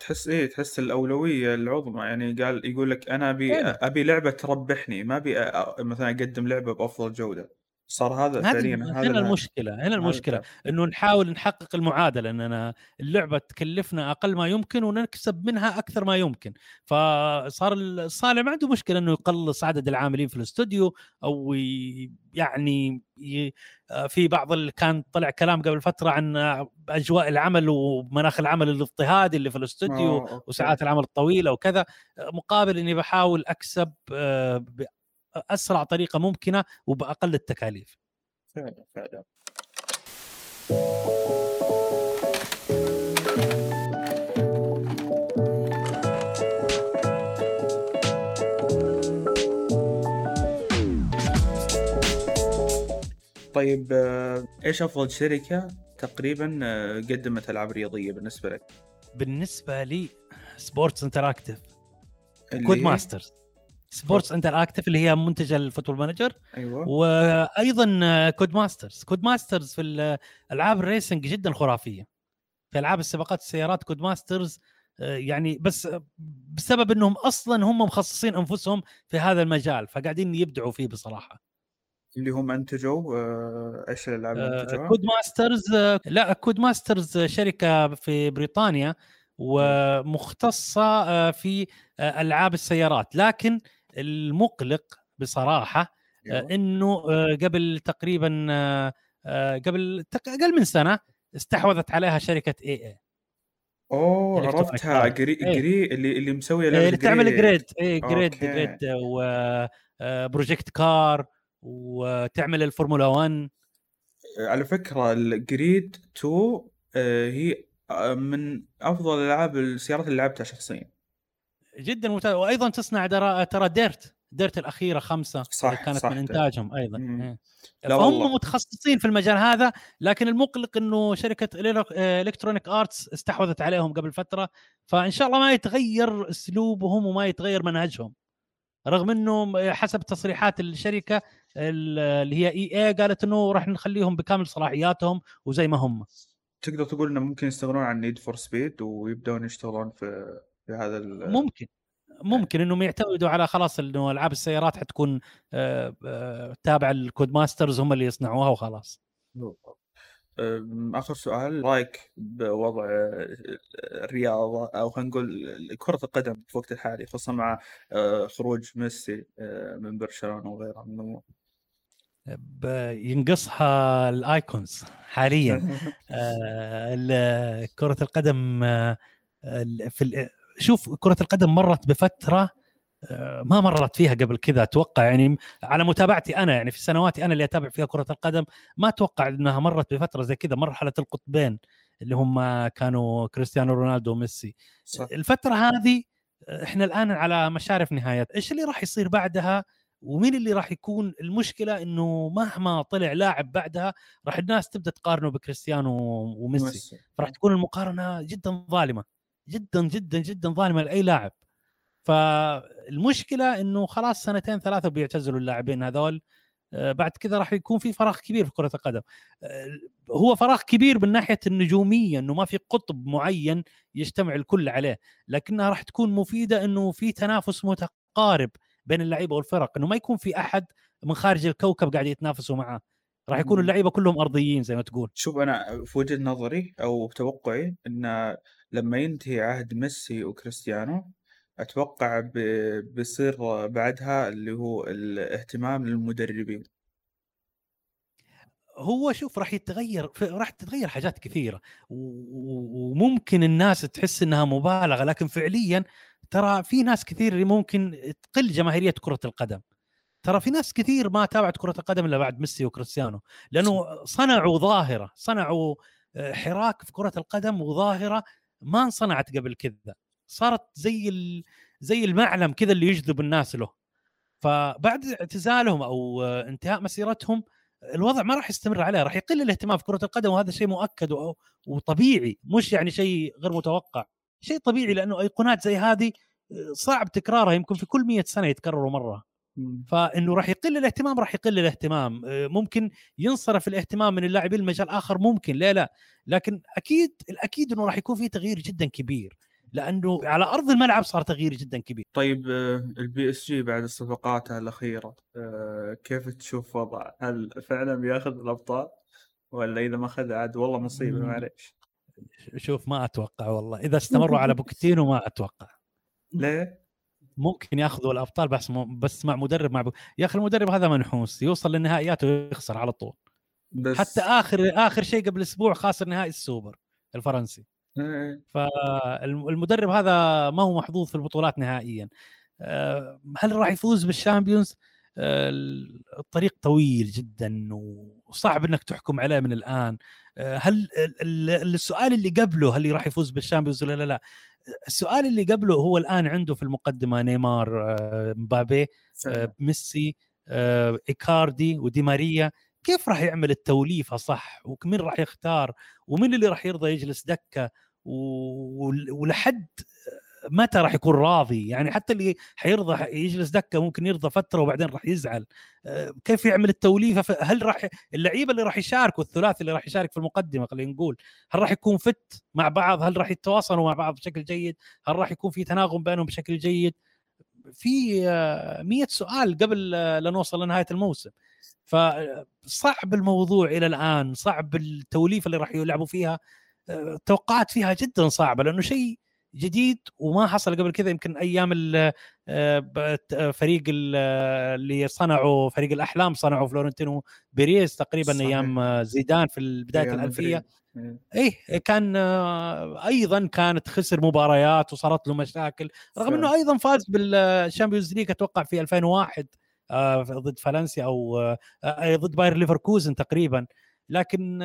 تحس إيه؟ تحس الأولوية العظمى. يعني قال يقول لك أنا أبي أبي لعبة تربحني ما أبي مثلا أقدم لعبة بأفضل جودة. صار هذا فعليا هذا هنا المشكلة هنا المشكلة إنه نحاول نحقق المعادلة اننا اللعبة تكلفنا أقل ما يمكن ونكسب منها أكثر ما يمكن. فصار الصانع ما عنده مشكلة إنه يقلص عدد العاملين في الاستوديو أو يعني في بعض اللي كان طلع كلام قبل فترة عن أجواء العمل ومناخ العمل الاضطهادي اللي في الاستوديو وساعات العمل الطويلة وكذا. مقابل إني بحاول أكسب آه، أسرع طريقة ممكنة وبأقل التكاليف. فعلا فعلا. طيب إيش أفضل شركة تقريبا قدمت ألعاب رياضية بالنسبة لك؟ بالنسبة لي Sports Interactive Codemasters Sports Interactive اللي هي منتج ال Football Manager. أيوه. وأيضا Codemasters Codemasters في ألعاب ال racing جدا خرافية. في ألعاب السباقات السيارات Codemasters آه، يعني بس بسبب إنهم أصلا هم مخصصين أنفسهم في هذا المجال فقاعدين يبدعوا فيه بصراحة. اللي هم أنتجوا آه، إيش الألعاب اللي أنتجوها؟ كود ماسترز لا كود ماسترز شركة في بريطانيا ومختصة آه، في ألعاب السيارات. لكن المقلق بصراحة أيوه. إنه آه، قبل تقريبا آه، آه، قبل أقل من سنة استحوذت عليها شركة اي اي أوه عرفتها. GRI, إيه. GRI اللي اللي مسوية اللي تعمل GRID اي GRID GRID و Project CARS وتعمل الفورمولا 1 على فكرة ال GRID 2 هي من أفضل ألعاب السيارات اللي لعبتها شخصيا. جدا ممتاز. وأيضا تصنع ترى DiRT. DiRT الأخيرة خمسة صح كانت صح من إنتاجهم أيضا. إيه. لا فهم والله. متخصصين في المجال هذا لكن المقلق إنه شركة Electronic Arts استحوذت عليهم قبل فترة فإن شاء الله ما يتغير أسلوبهم وما يتغير منهجهم. رغم إنه حسب تصريحات الشركة اللي هي EA قالت إنه راح نخليهم بكامل صلاحياتهم وزي ما هم. تقدر تقول إنه ممكن يستغلون عن Need for Speed ويبدون يشتغلون في في هذا ممكن. ممكن إنهم يعتمدوا على خلاص إنه ألعاب السيارات حتكون آه، آه، تابعة ال Codemasters هم اللي يصنعوها وخلاص. آخر سؤال رايك بوضع الرياضة أو خلينا نقول كرة القدم في الوقت الحالي خصوصا مع آه، خروج ميسي من برشلونة وغيره من الأمور؟ ينقصها الأيكونز حاليا. آه، كرة القدم آه، في شوف كرة القدم مرت بفترة آه، ما مرت فيها قبل كذا أتوقع يعني على متابعتي أنا يعني في سنواتي أنا اللي أتابع فيها كرة القدم ما أتوقع إنها مرت بفترة زي كذا مرحلة القطبين اللي هم كانوا كريستيانو رونالدو وميسي. صح. الفترة هذه إحنا الآن على مشارف نهايات. إيش اللي راح يصير بعدها؟ ومين اللي راح يكون؟ المشكلة إنه مهما طلع لاعب بعدها راح الناس تبدأ تقارنه بكريستيانو وميسي. فراح تكون المقارنة جدا ظالمة. جدا جدا جدا ظالمة لأي لاعب. فالمشكلة إنه خلاص سنتين ثلاثة بيعتزلوا اللاعبين هذول. آه، بعد كذا راح يكون في فراغ كبير في كرة القدم. آه، هو فراغ كبير من ناحية النجومية إنه ما في قطب معين يجتمع الكل عليه. لكنها راح تكون مفيدة إنه في تنافس متقارب بين اللعيبة والفرق. إنه ما يكون في أحد من خارج الكوكب قاعد يتنافسوا معاه. راح يكونوا اللعيبة كلهم أرضيين زي ما تقول. شوف أنا في وجهة نظري أو توقعي إن لما ينتهي عهد ميسي وكريستيانو أتوقع بيصير بعدها اللي هو الاهتمام للمدربين. هو شوف راح يتغير راح تتغير حاجات كثيرة. وممكن الناس تحس إنها مبالغة لكن فعليا ترى في ناس كثير ممكن تقل جماهيرية كرة القدم. ترى في ناس كثير ما تابعت كرة القدم إلا بعد ميسي وكريستيانو لأنه صنعوا ظاهرة صنعوا آه، حراك في كرة القدم وظاهرة ما انصنعت قبل كذا. صارت زي زي المعلم كذا اللي يجذب الناس له. فبعد اعتزالهم أو آه، انتهاء مسيرتهم الوضع ما راح يستمر عليه راح يقل الاهتمام في كرة القدم وهذا شيء مؤكد وطبيعي. مش يعني شيء غير متوقع. شيء طبيعي لأنه أيقونات زي هذه آه، صعب تكرارها يمكن في كل مئة سنة يتكرروا مرة. فإنه راح يقل الاهتمام راح يقل الاهتمام. آه، ممكن ينصرف الاهتمام من اللاعبين لمجال آخر ممكن ليه لا. لكن أكيد الأكيد إنه راح يكون في تغيير جدا كبير لأنه على أرض الملعب صار تغيير جدا كبير. طيب آه، ال PSG بعد الصفقات الأخيرة كيف تشوف وضع؟ هل فعلا بياخذ الأبطال؟ ولا إذا ما أخذ عاد؟ والله مصيبة معليش. شوف ما أتوقع والله. إذا استمروا على بوكيتينو ما أتوقع. ليه؟ ممكن ياخذوا الأبطال بس بس مع مدرب مع. يا أخي المدرب هذا منحوس يوصل للنهائيات ويخسر على طول بس حتى اخر آخر شيء قبل أسبوع خاسر نهائي السوبر الفرنسي إيه. فالمدرب هذا ما هو محظوظ في البطولات نهائيا آه، هل راح يفوز بال Champions آه، الطريق طويل جدا وصعب إنك تحكم عليه من الآن هل السؤال اللي قبله هل راح يفوز بال Champions ولا لا؟ لا السؤال اللي قبله هو الآن عنده في المقدمة نيمار آه، مبابي ميسي إيكاردي ودي ماريا. كيف راح يعمل التوليفه صح ومين راح يختار؟ ومين اللي راح يرضى يجلس دكة؟ ولحد متى راح يكون راضي؟ يعني حتى اللي حيرضى يجلس دكة ممكن يرضى فترة وبعدين راح يزعل. آه، كيف يعمل التوليفة؟ هل راح اللعيبة اللي راح يشاركوا الثلاثي اللي راح يشارك في المقدمة خلينا نقول هل راح يكون فت مع بعض؟ هل راح يتواصلوا مع بعض بشكل جيد؟ هل راح يكون في تناغم بينهم بشكل جيد؟ في 100 آه، سؤال قبل آه، لا نوصل لنهاية الموسم. فصعب الموضوع إلى الآن صعب التوليفة اللي راح يلعبوا فيها. توقعات فيها جدا صعبة لأنه شيء جديد وما حصل قبل كذا يمكن أيام آه، آه، فريق آه، اللي صنعوا فريق الأحلام صنعوا فلورنتينو بيريز تقريبا صحيح. أيام زيدان في بداية الالفيه إيه كان أيضا كانت خسر مباريات وصارت له مشاكل رغم إنه أيضا فاز بال Champions League أتوقع في 2001 ضد فالنسيا أو ضد باير ليفركوزن تقريبا. لكن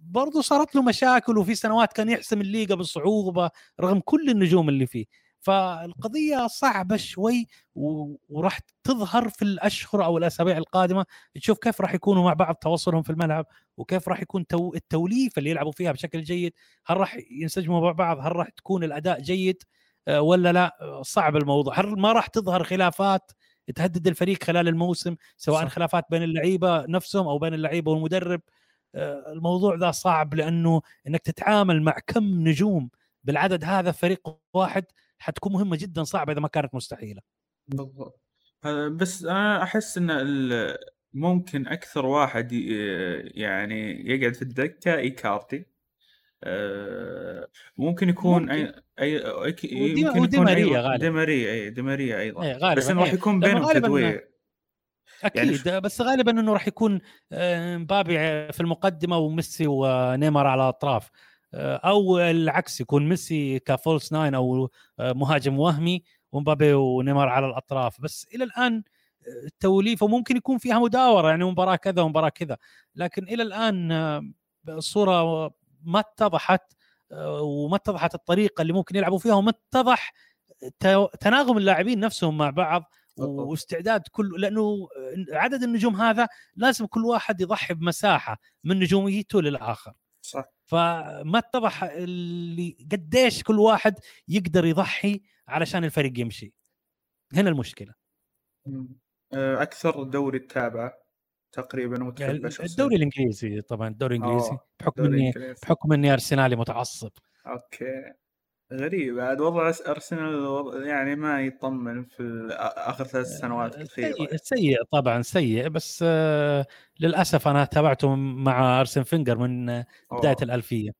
برضو صارت له مشاكل وفي سنوات كان يحسم الليغا بصعوبة رغم كل النجوم اللي فيه. فالقضية صعبة شوي وراح تظهر في الأشهر أو الأسابيع القادمة. تشوف كيف راح يكونوا مع بعض تواصلهم في الملعب وكيف راح يكون تو... التوليفة اللي يلعبوا فيها بشكل جيد. هل راح ينسجموا مع بعض؟ هل راح تكون الأداء جيد آه، ولا لا؟ صعب الموضوع. هل ما راح تظهر خلافات تهدد الفريق خلال الموسم سواء صح. خلافات بين اللعيبة نفسهم أو بين اللعيبة والمدرب؟ آه، الموضوع ذا صعب لأنه إنك تتعامل مع كم نجوم بالعدد هذا فريق واحد حتكون مهمة جدا صعبة إذا ما كانت مستحيلة. بالضبط. بس أنا أحس إن ممكن أكثر واحد يعني يقعد في الدكة إيكاردي. آه، ممكن يكون ممكن. اي اي يمكن يكون ماريا غالبا. دي ماريا اي دي ماريا أيضا. إيه غالبا بس إنه راح إيه. يكون بينهم تدوير. أكيد يعني بس غالبا إنه راح يكون آه، مبابي في المقدمة وميسي ونيمار على الأطراف. آه، أو العكس يكون ميسي ك false nine أو آه، مهاجم وهمي ومبابي ونيمار على الأطراف. بس إلى الآن التوليفة ممكن يكون فيها مداورة يعني مباراة كذا ومباراة كذا. لكن إلى الآن الصورة ما اتضحت وما اتضحت الطريقة اللي ممكن يلعبوا فيها وما اتضح تناغم اللاعبين نفسهم مع بعض. واستعداد كل لأنه عدد النجوم هذا لازم كل واحد يضحي بمساحة من نجوميته للآخر. صح. فما اتضح اللي قديش كل واحد يقدر يضحي علشان الفريق يمشي. هنا المشكلة. آه، أكثر دوري تتابعه تقريبا وتحب الدوري الإنجليزي طبعا الدوري الإنجليزي بحكم إني بحكم إني أرسنالي متعصب. أوكي. غريب. عاد وضع أرسنال يعني ما يطمن في آخر ثلاث سنوات الاخيره سيء, سيء طبعا سيء. بس آه للأسف أنا تابعته مع أرسن فينجر من بداية أوه. الألفية.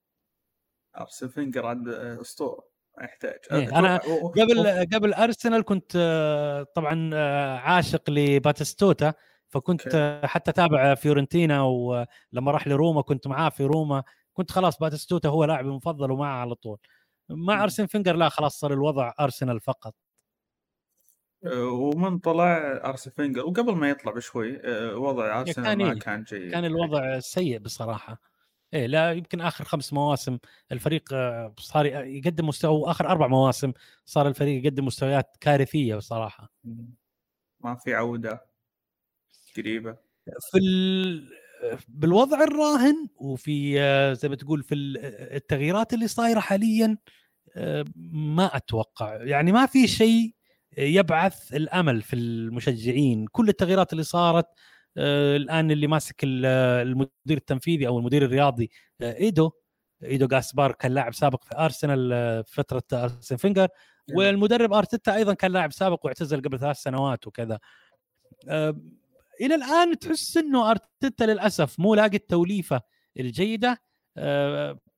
أرسن فينجر عاد أسطورة. ما يحتاج. إيه أنا قبل قبل أرسنال كنت آه، طبعا آه، عاشق لباتستوتا. فكنت okay. حتى تابع فيورنتينا ولما راح لروما كنت معاه في روما. كنت خلاص باتستوتا هو لاعبي المفضل ومعه على طول. مع أرسن فينجر لا خلاص صار الوضع أرسنال فقط. أه، ومن طلع أرسن فينجر وقبل ما يطلع بشوي أه، وضع أرسنال كان ما إيه؟ كان جيد. كان الوضع سيء بصراحة. إيه لا يمكن آخر خمس مواسم الفريق أه، صار يقدم مستوى آخر أربع مواسم صار الفريق يقدم مستويات كارثية بصراحة. ما في عودة قريبة. في ال... بالوضع الراهن وفي زي ما تقول في التغييرات اللي صايرة حاليا ما أتوقع. يعني ما في شيء يبعث الأمل في المشجعين. كل التغييرات اللي صارت الآن اللي ماسك المدير التنفيذي أو المدير الرياضي إيدو إيدو جاسبار كان لاعب سابق في أرسنال فترة أرسن فينجر. والمدرب أرتيتا أيضا كان لاعب سابق واعتزل قبل ثلاث سنوات وكذا. إلى الآن تحس إنه أرتيتا للأسف مو لاقي التوليفة الجيدة. آه،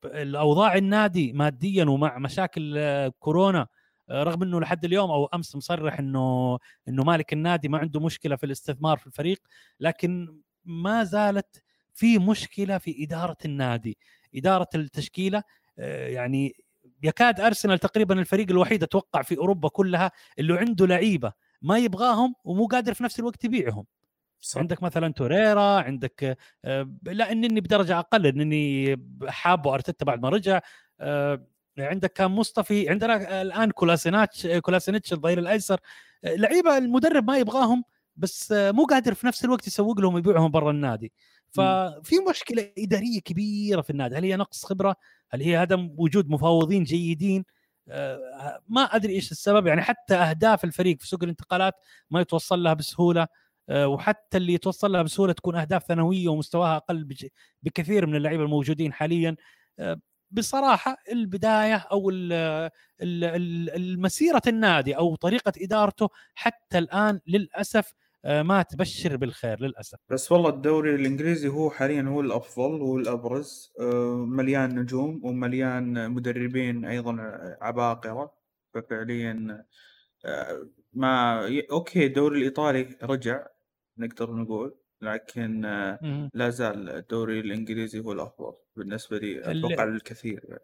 الأوضاع النادي ماديا ومع مشاكل آه، كورونا آه، رغم إنه لحد اليوم أو أمس مصرح إنه إنه مالك النادي ما عنده مشكلة في الاستثمار في الفريق لكن ما زالت في مشكلة في إدارة النادي. إدارة التشكيلة يعني يكاد أرسنال تقريبا الفريق الوحيد أتوقع في أوروبا كلها اللي عنده لعيبة ما يبغاهم ومو قادر في نفس الوقت يبيعهم. صح. عندك مثلا توريرا عندك آه، النني بدرجة أقل النني حابه أرتيتا بعد ما رجع. آه، عندك كان مصطفي عندنا الآن كولاسيناتش كولاسينيتش الظهير الأيسر. آه، لعيبة المدرب ما يبغاهم بس مو قادر في نفس الوقت يسوق لهم ويبيعهم برا النادي. ففي مشكلة إدارية كبيرة في النادي. هل هي نقص خبرة؟ هل هي عدم وجود مفاوضين جيدين؟ ما أدري إيش السبب. يعني حتى أهداف الفريق في سوق الانتقالات ما يتوصل لها بسهولة. وحتى اللي يتوصل لها بسهولة تكون أهداف ثانوية ومستواها أقل بكثير من اللعيبة الموجودين حاليا. آه، بصراحة البداية أو المسيرة النادي أو طريقة إدارته حتى الآن للأسف آه، ما تبشر بالخير للأسف. بس والله الدوري الإنجليزي هو حاليا هو الأفضل والابرز مليان نجوم ومليان مدربين أيضا عباقرة. ففعليا ما okay الدوري الإيطالي رجع نقدر نقول لكن لا زال الدوري الإنجليزي هو الأفضل بالنسبة لي أتوقع للكثير. يعني.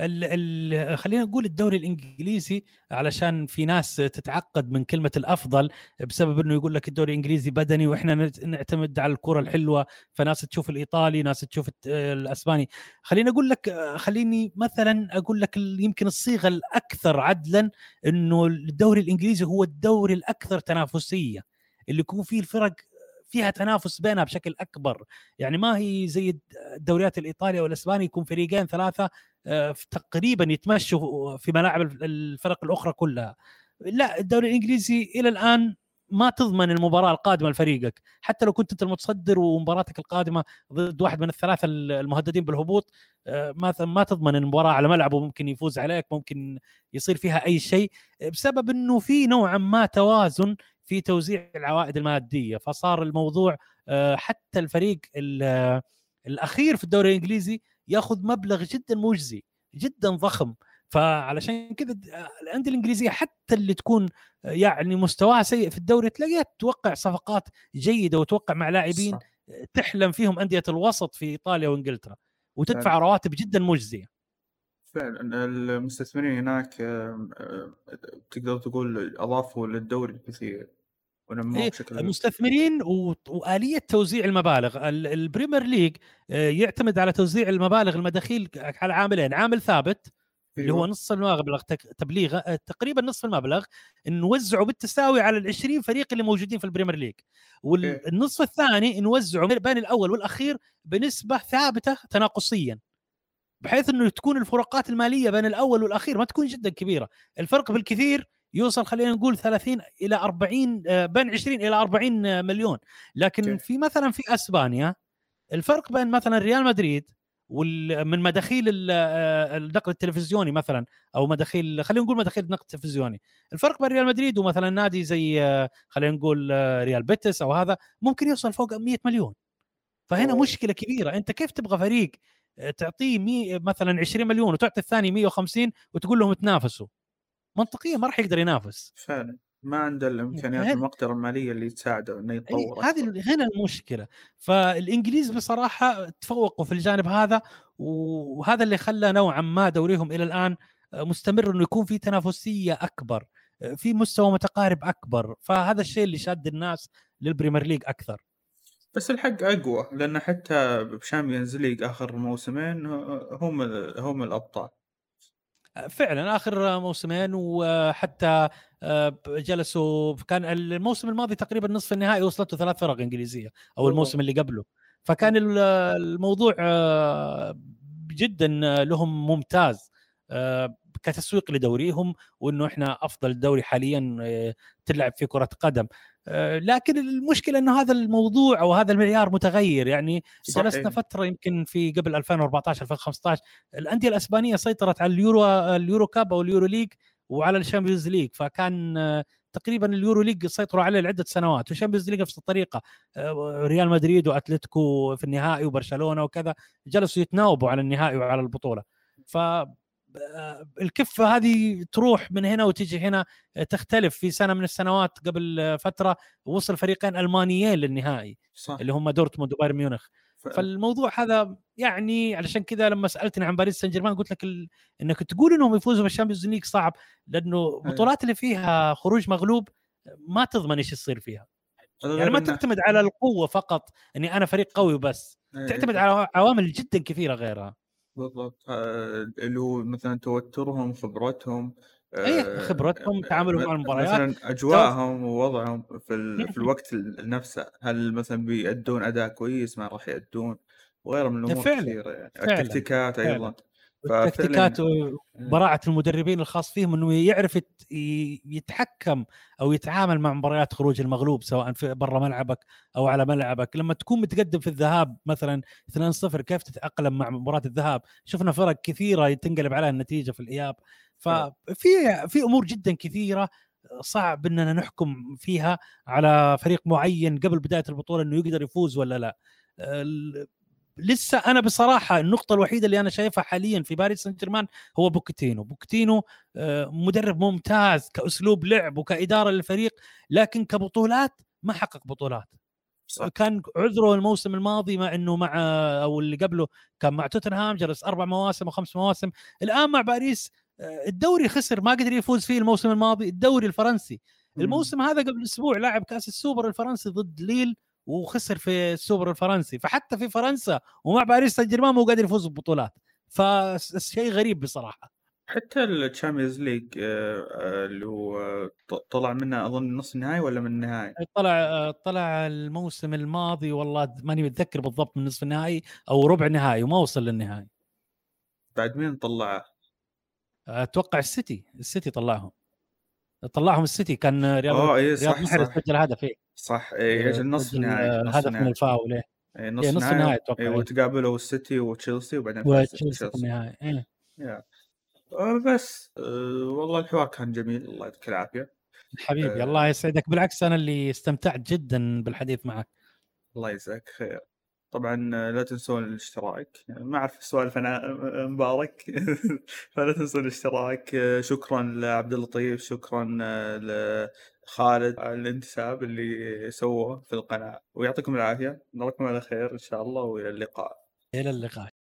ال ال خلينا نقول الدوري الإنجليزي علشان في ناس تتعقد من كلمة الأفضل بسبب إنه يقول لك الدوري الإنجليزي بدني وإحنا نعتمد على الكرة الحلوة فناس تشوف الإيطالي ناس تشوف الأسباني. خليني أقول لك خليني مثلا أقول لك يمكن الصيغة الأكثر عدلا إنه الدوري الإنجليزي هو الدوري الأكثر تنافسية. اللي يكون فيه الفرق فيها تنافس بينها بشكل أكبر. يعني ما هي زي الدوريات الإيطالية والاسباني يكون فريقين ثلاثة آه، تقريبا يتمشوا في ملاعب الفرق الأخرى كلها. لا الدوري الإنجليزي إلى الآن ما تضمن المباراة القادمة لفريقك. حتى لو كنت أنت المتصدر ومباراتك القادمة ضد واحد من الثلاثة المهددين بالهبوط آه، ما ما تضمن المباراة على ملعبه. ممكن يفوز عليك ممكن يصير فيها أي شيء. بسبب إنه في نوعا ما توازن في توزيع العوائد المادية فصار الموضوع آه، حتى الفريق الأخير في الدوري الإنجليزي ياخذ مبلغ جدا مجزي جدا ضخم فعلشان كذا الأندية الإنجليزية حتى اللي تكون يعني مستواها سيء في الدوري تلاقيها توقع صفقات جيدة وتوقع مع لاعبين صح. تحلم فيهم أندية الوسط في إيطاليا وإنجلترا وتدفع. رواتب جدا مجزية فعلا المستثمرين هناك تقدر تقول أضافوا للدوري الكثير ونموه إيه بشكل المستثمرين و- وآلية توزيع المبالغ ال- ال Premier League آه، يعتمد على توزيع المبالغ المداخيل على عاملين عامل ثابت اللي هو أيوة. نص المبلغ تك- تبليغ آه، تقريبا نصف المبلغ نوزعه بالتساوي على ال 20 فريق اللي موجودين في ال Premier League. والنصف الثاني نوزعه بين الأول والأخير بنسبة ثابتة تناقصيا. بحيث إنه تكون الفروقات المالية بين الأول والأخير ما تكون جدا كبيرة. الفرق بالكثير يوصل خلينا نقول 30 إلى 40 آه، بين 20 إلى 40 مليون. لكن. في مثلا في أسبانيا الفرق بين مثلا ريال مدريد من مداخيل آه، النقل التلفزيوني مثلا أو مداخيل خلينا نقول مداخيل النقل التلفزيوني الفرق بين ريال مدريد ومثلا نادي زي آه، خلينا نقول آه، ريال بيتس أو هذا ممكن يوصل فوق 100 مليون. فهنا أوه. مشكلة كبيرة. أنت كيف تبغى فريق آه، تعطيه مي مثلا 20 مليون وتعطي الثاني 150 وتقول لهم تنافسوا. منطقيا ما راح يقدر ينافس. فعلا. ما عنده الإمكانيات المقدرة المالية اللي تساعده إنه أي يتطور هذه هنا المشكلة. فالإنجليز بصراحة تفوقوا في الجانب هذا وهذا اللي خلى نوعا ما دوريهم إلى الآن مستمر إنه يكون في تنافسية أكبر في مستوى متقارب أكبر. فهذا الشيء اللي شاد الناس لل Premier League أكثر. بس الحق أقوى لأن حتى ب Champions League آخر موسمين هم هم الأبطال. فعلا آخر موسمين وحتى آه، جلسوا كان الموسم الماضي تقريبا نصف النهائي وصلته ثلاث فرق إنجليزية أو. الموسم اللي قبله. فكان ال- الموضوع آه، جدا لهم ممتاز آه، كتسويق لدوريهم وإنه إحنا أفضل دوري حاليا آه، تلعب فيه كرة قدم. آه، لكن المشكلة انه هذا الموضوع أو هذا المعيار متغير. يعني صحيح. جلسنا فترة يمكن في قبل 2014 2015 الأندية الأسبانية سيطرت على ال Euro ال Euro Cup أو ال Euro League وعلى ال Champions League. فكان آه، تقريبا ال Euro League سيطروا عليه لعدة سنوات وال Champions League نفس الطريقة. آه، ريال مدريد وأتلتيكو في النهائي وبرشلونة وكذا جلسوا يتناوبوا على النهائي وعلى البطولة. ف آه، الكفة هذه تروح من هنا وتجي هنا آه، تختلف. في سنة من السنوات قبل آه، فترة وصل فريقين ألمانيين للنهائي صح. اللي هم دورتموند وبايرن ميونخ. ف... فالموضوع هذا يعني علشان كذا لما سألتني عن باريس سان جيرمان قلت لك ال... إنك تقول إنهم يفوزوا بال Champions League صعب لأنه البطولات اللي فيها خروج مغلوب ما تضمن إيش يصير فيها. يعني ما تعتمد على القوة فقط إني أنا فريق قوي وبس تعتمد على عوامل جدا كثيرة غيرها. بالضبط. آه، اللي هو مثلا توترهم خبرتهم اي آه، خبرتهم تعاملهم مع المباريات. مثلا أجواءهم ووضعهم في ال... في الوقت ال- نفسه. هل مثلا بيأدون أداء كويس؟ ما راح يأدون. وغيره من الأمور فعلا، كثيرة يعني. التكتيكات. أيضا. ففعلاً- وبراعه المدربين الخاص فيهم إنه يعرف يتحكم أو يتعامل مع مباريات خروج المغلوب سواء في برا ملعبك أو على ملعبك. لما تكون متقدم في الذهاب مثلا 2-0 كيف تتأقلم مع مباراة الذهاب؟ شفنا فرق كثيرة تنقلب عليها النتيجة في الإياب. ففي في أمور جدا كثيرة صعب إننا نحكم فيها على فريق معين قبل بداية البطولة إنه يقدر يفوز ولا لا. لسه أنا بصراحة النقطة الوحيدة اللي أنا شايفها حاليا في باريس سان جيرمان هو بوكيتينو. بوكيتينو آه، مدرب ممتاز كأسلوب لعب وكإدارة للفريق لكن كبطولات ما حقق بطولات. صح. كان عذره الموسم الماضي مع إنه مع أو اللي قبله كان مع توتنهام جلس أربع مواسم أو خمس مواسم. الآن مع باريس آه، الدوري خسر ما قدر يفوز فيه الموسم الماضي الدوري الفرنسي. الموسم هذا قبل أسبوع لعب كأس السوبر الفرنسي ضد ليل. وخسر في السوبر الفرنسي. فحتى في فرنسا ومع باريس سان جيرمان مو قادر يفوز ببطولات. فشيء غريب بصراحة. حتى ال Champions League اللي هو آه، ط- طلع منه أظن نص النهائي ولا من النهائي؟ طلع طلع الموسم الماضي والله ماني متذكر بالضبط من نصف النهائي أو ربع نهائي وما وصل للنهائي. بعد مين طلعه؟ أتوقع السيتي. السيتي طلعهم. طلعهم السيتي. كان رياض آه اي رياض صح محرز صح سجل هدف إيه. صح. أجل نص سجل، النهائي هدف من الفاول إيه. إيه، نص نص النهائي أتوقع، إيه،. وتقابلوا السيتي وتشيلسي وبعدين وتشيلسي في النهائي إيه. يا. آه، بس آه، والله الحوار كان جميل. الله يعطيك العافية. حبيبي آه. الله يسعدك. بالعكس أنا اللي استمتعت جدا بالحديث معك. الله يجزاك خير. طبعا لا تنسون الاشتراك. ما أعرف السوالف أنا مبارك. فلا تنسون الاشتراك. شكرا لعبد اللطيف شكرا لخالد على الانتساب اللي سووه في القناة. ويعطيكم العافية. نراكم على خير إن شاء الله وإلى اللقاء. إلى اللقاء.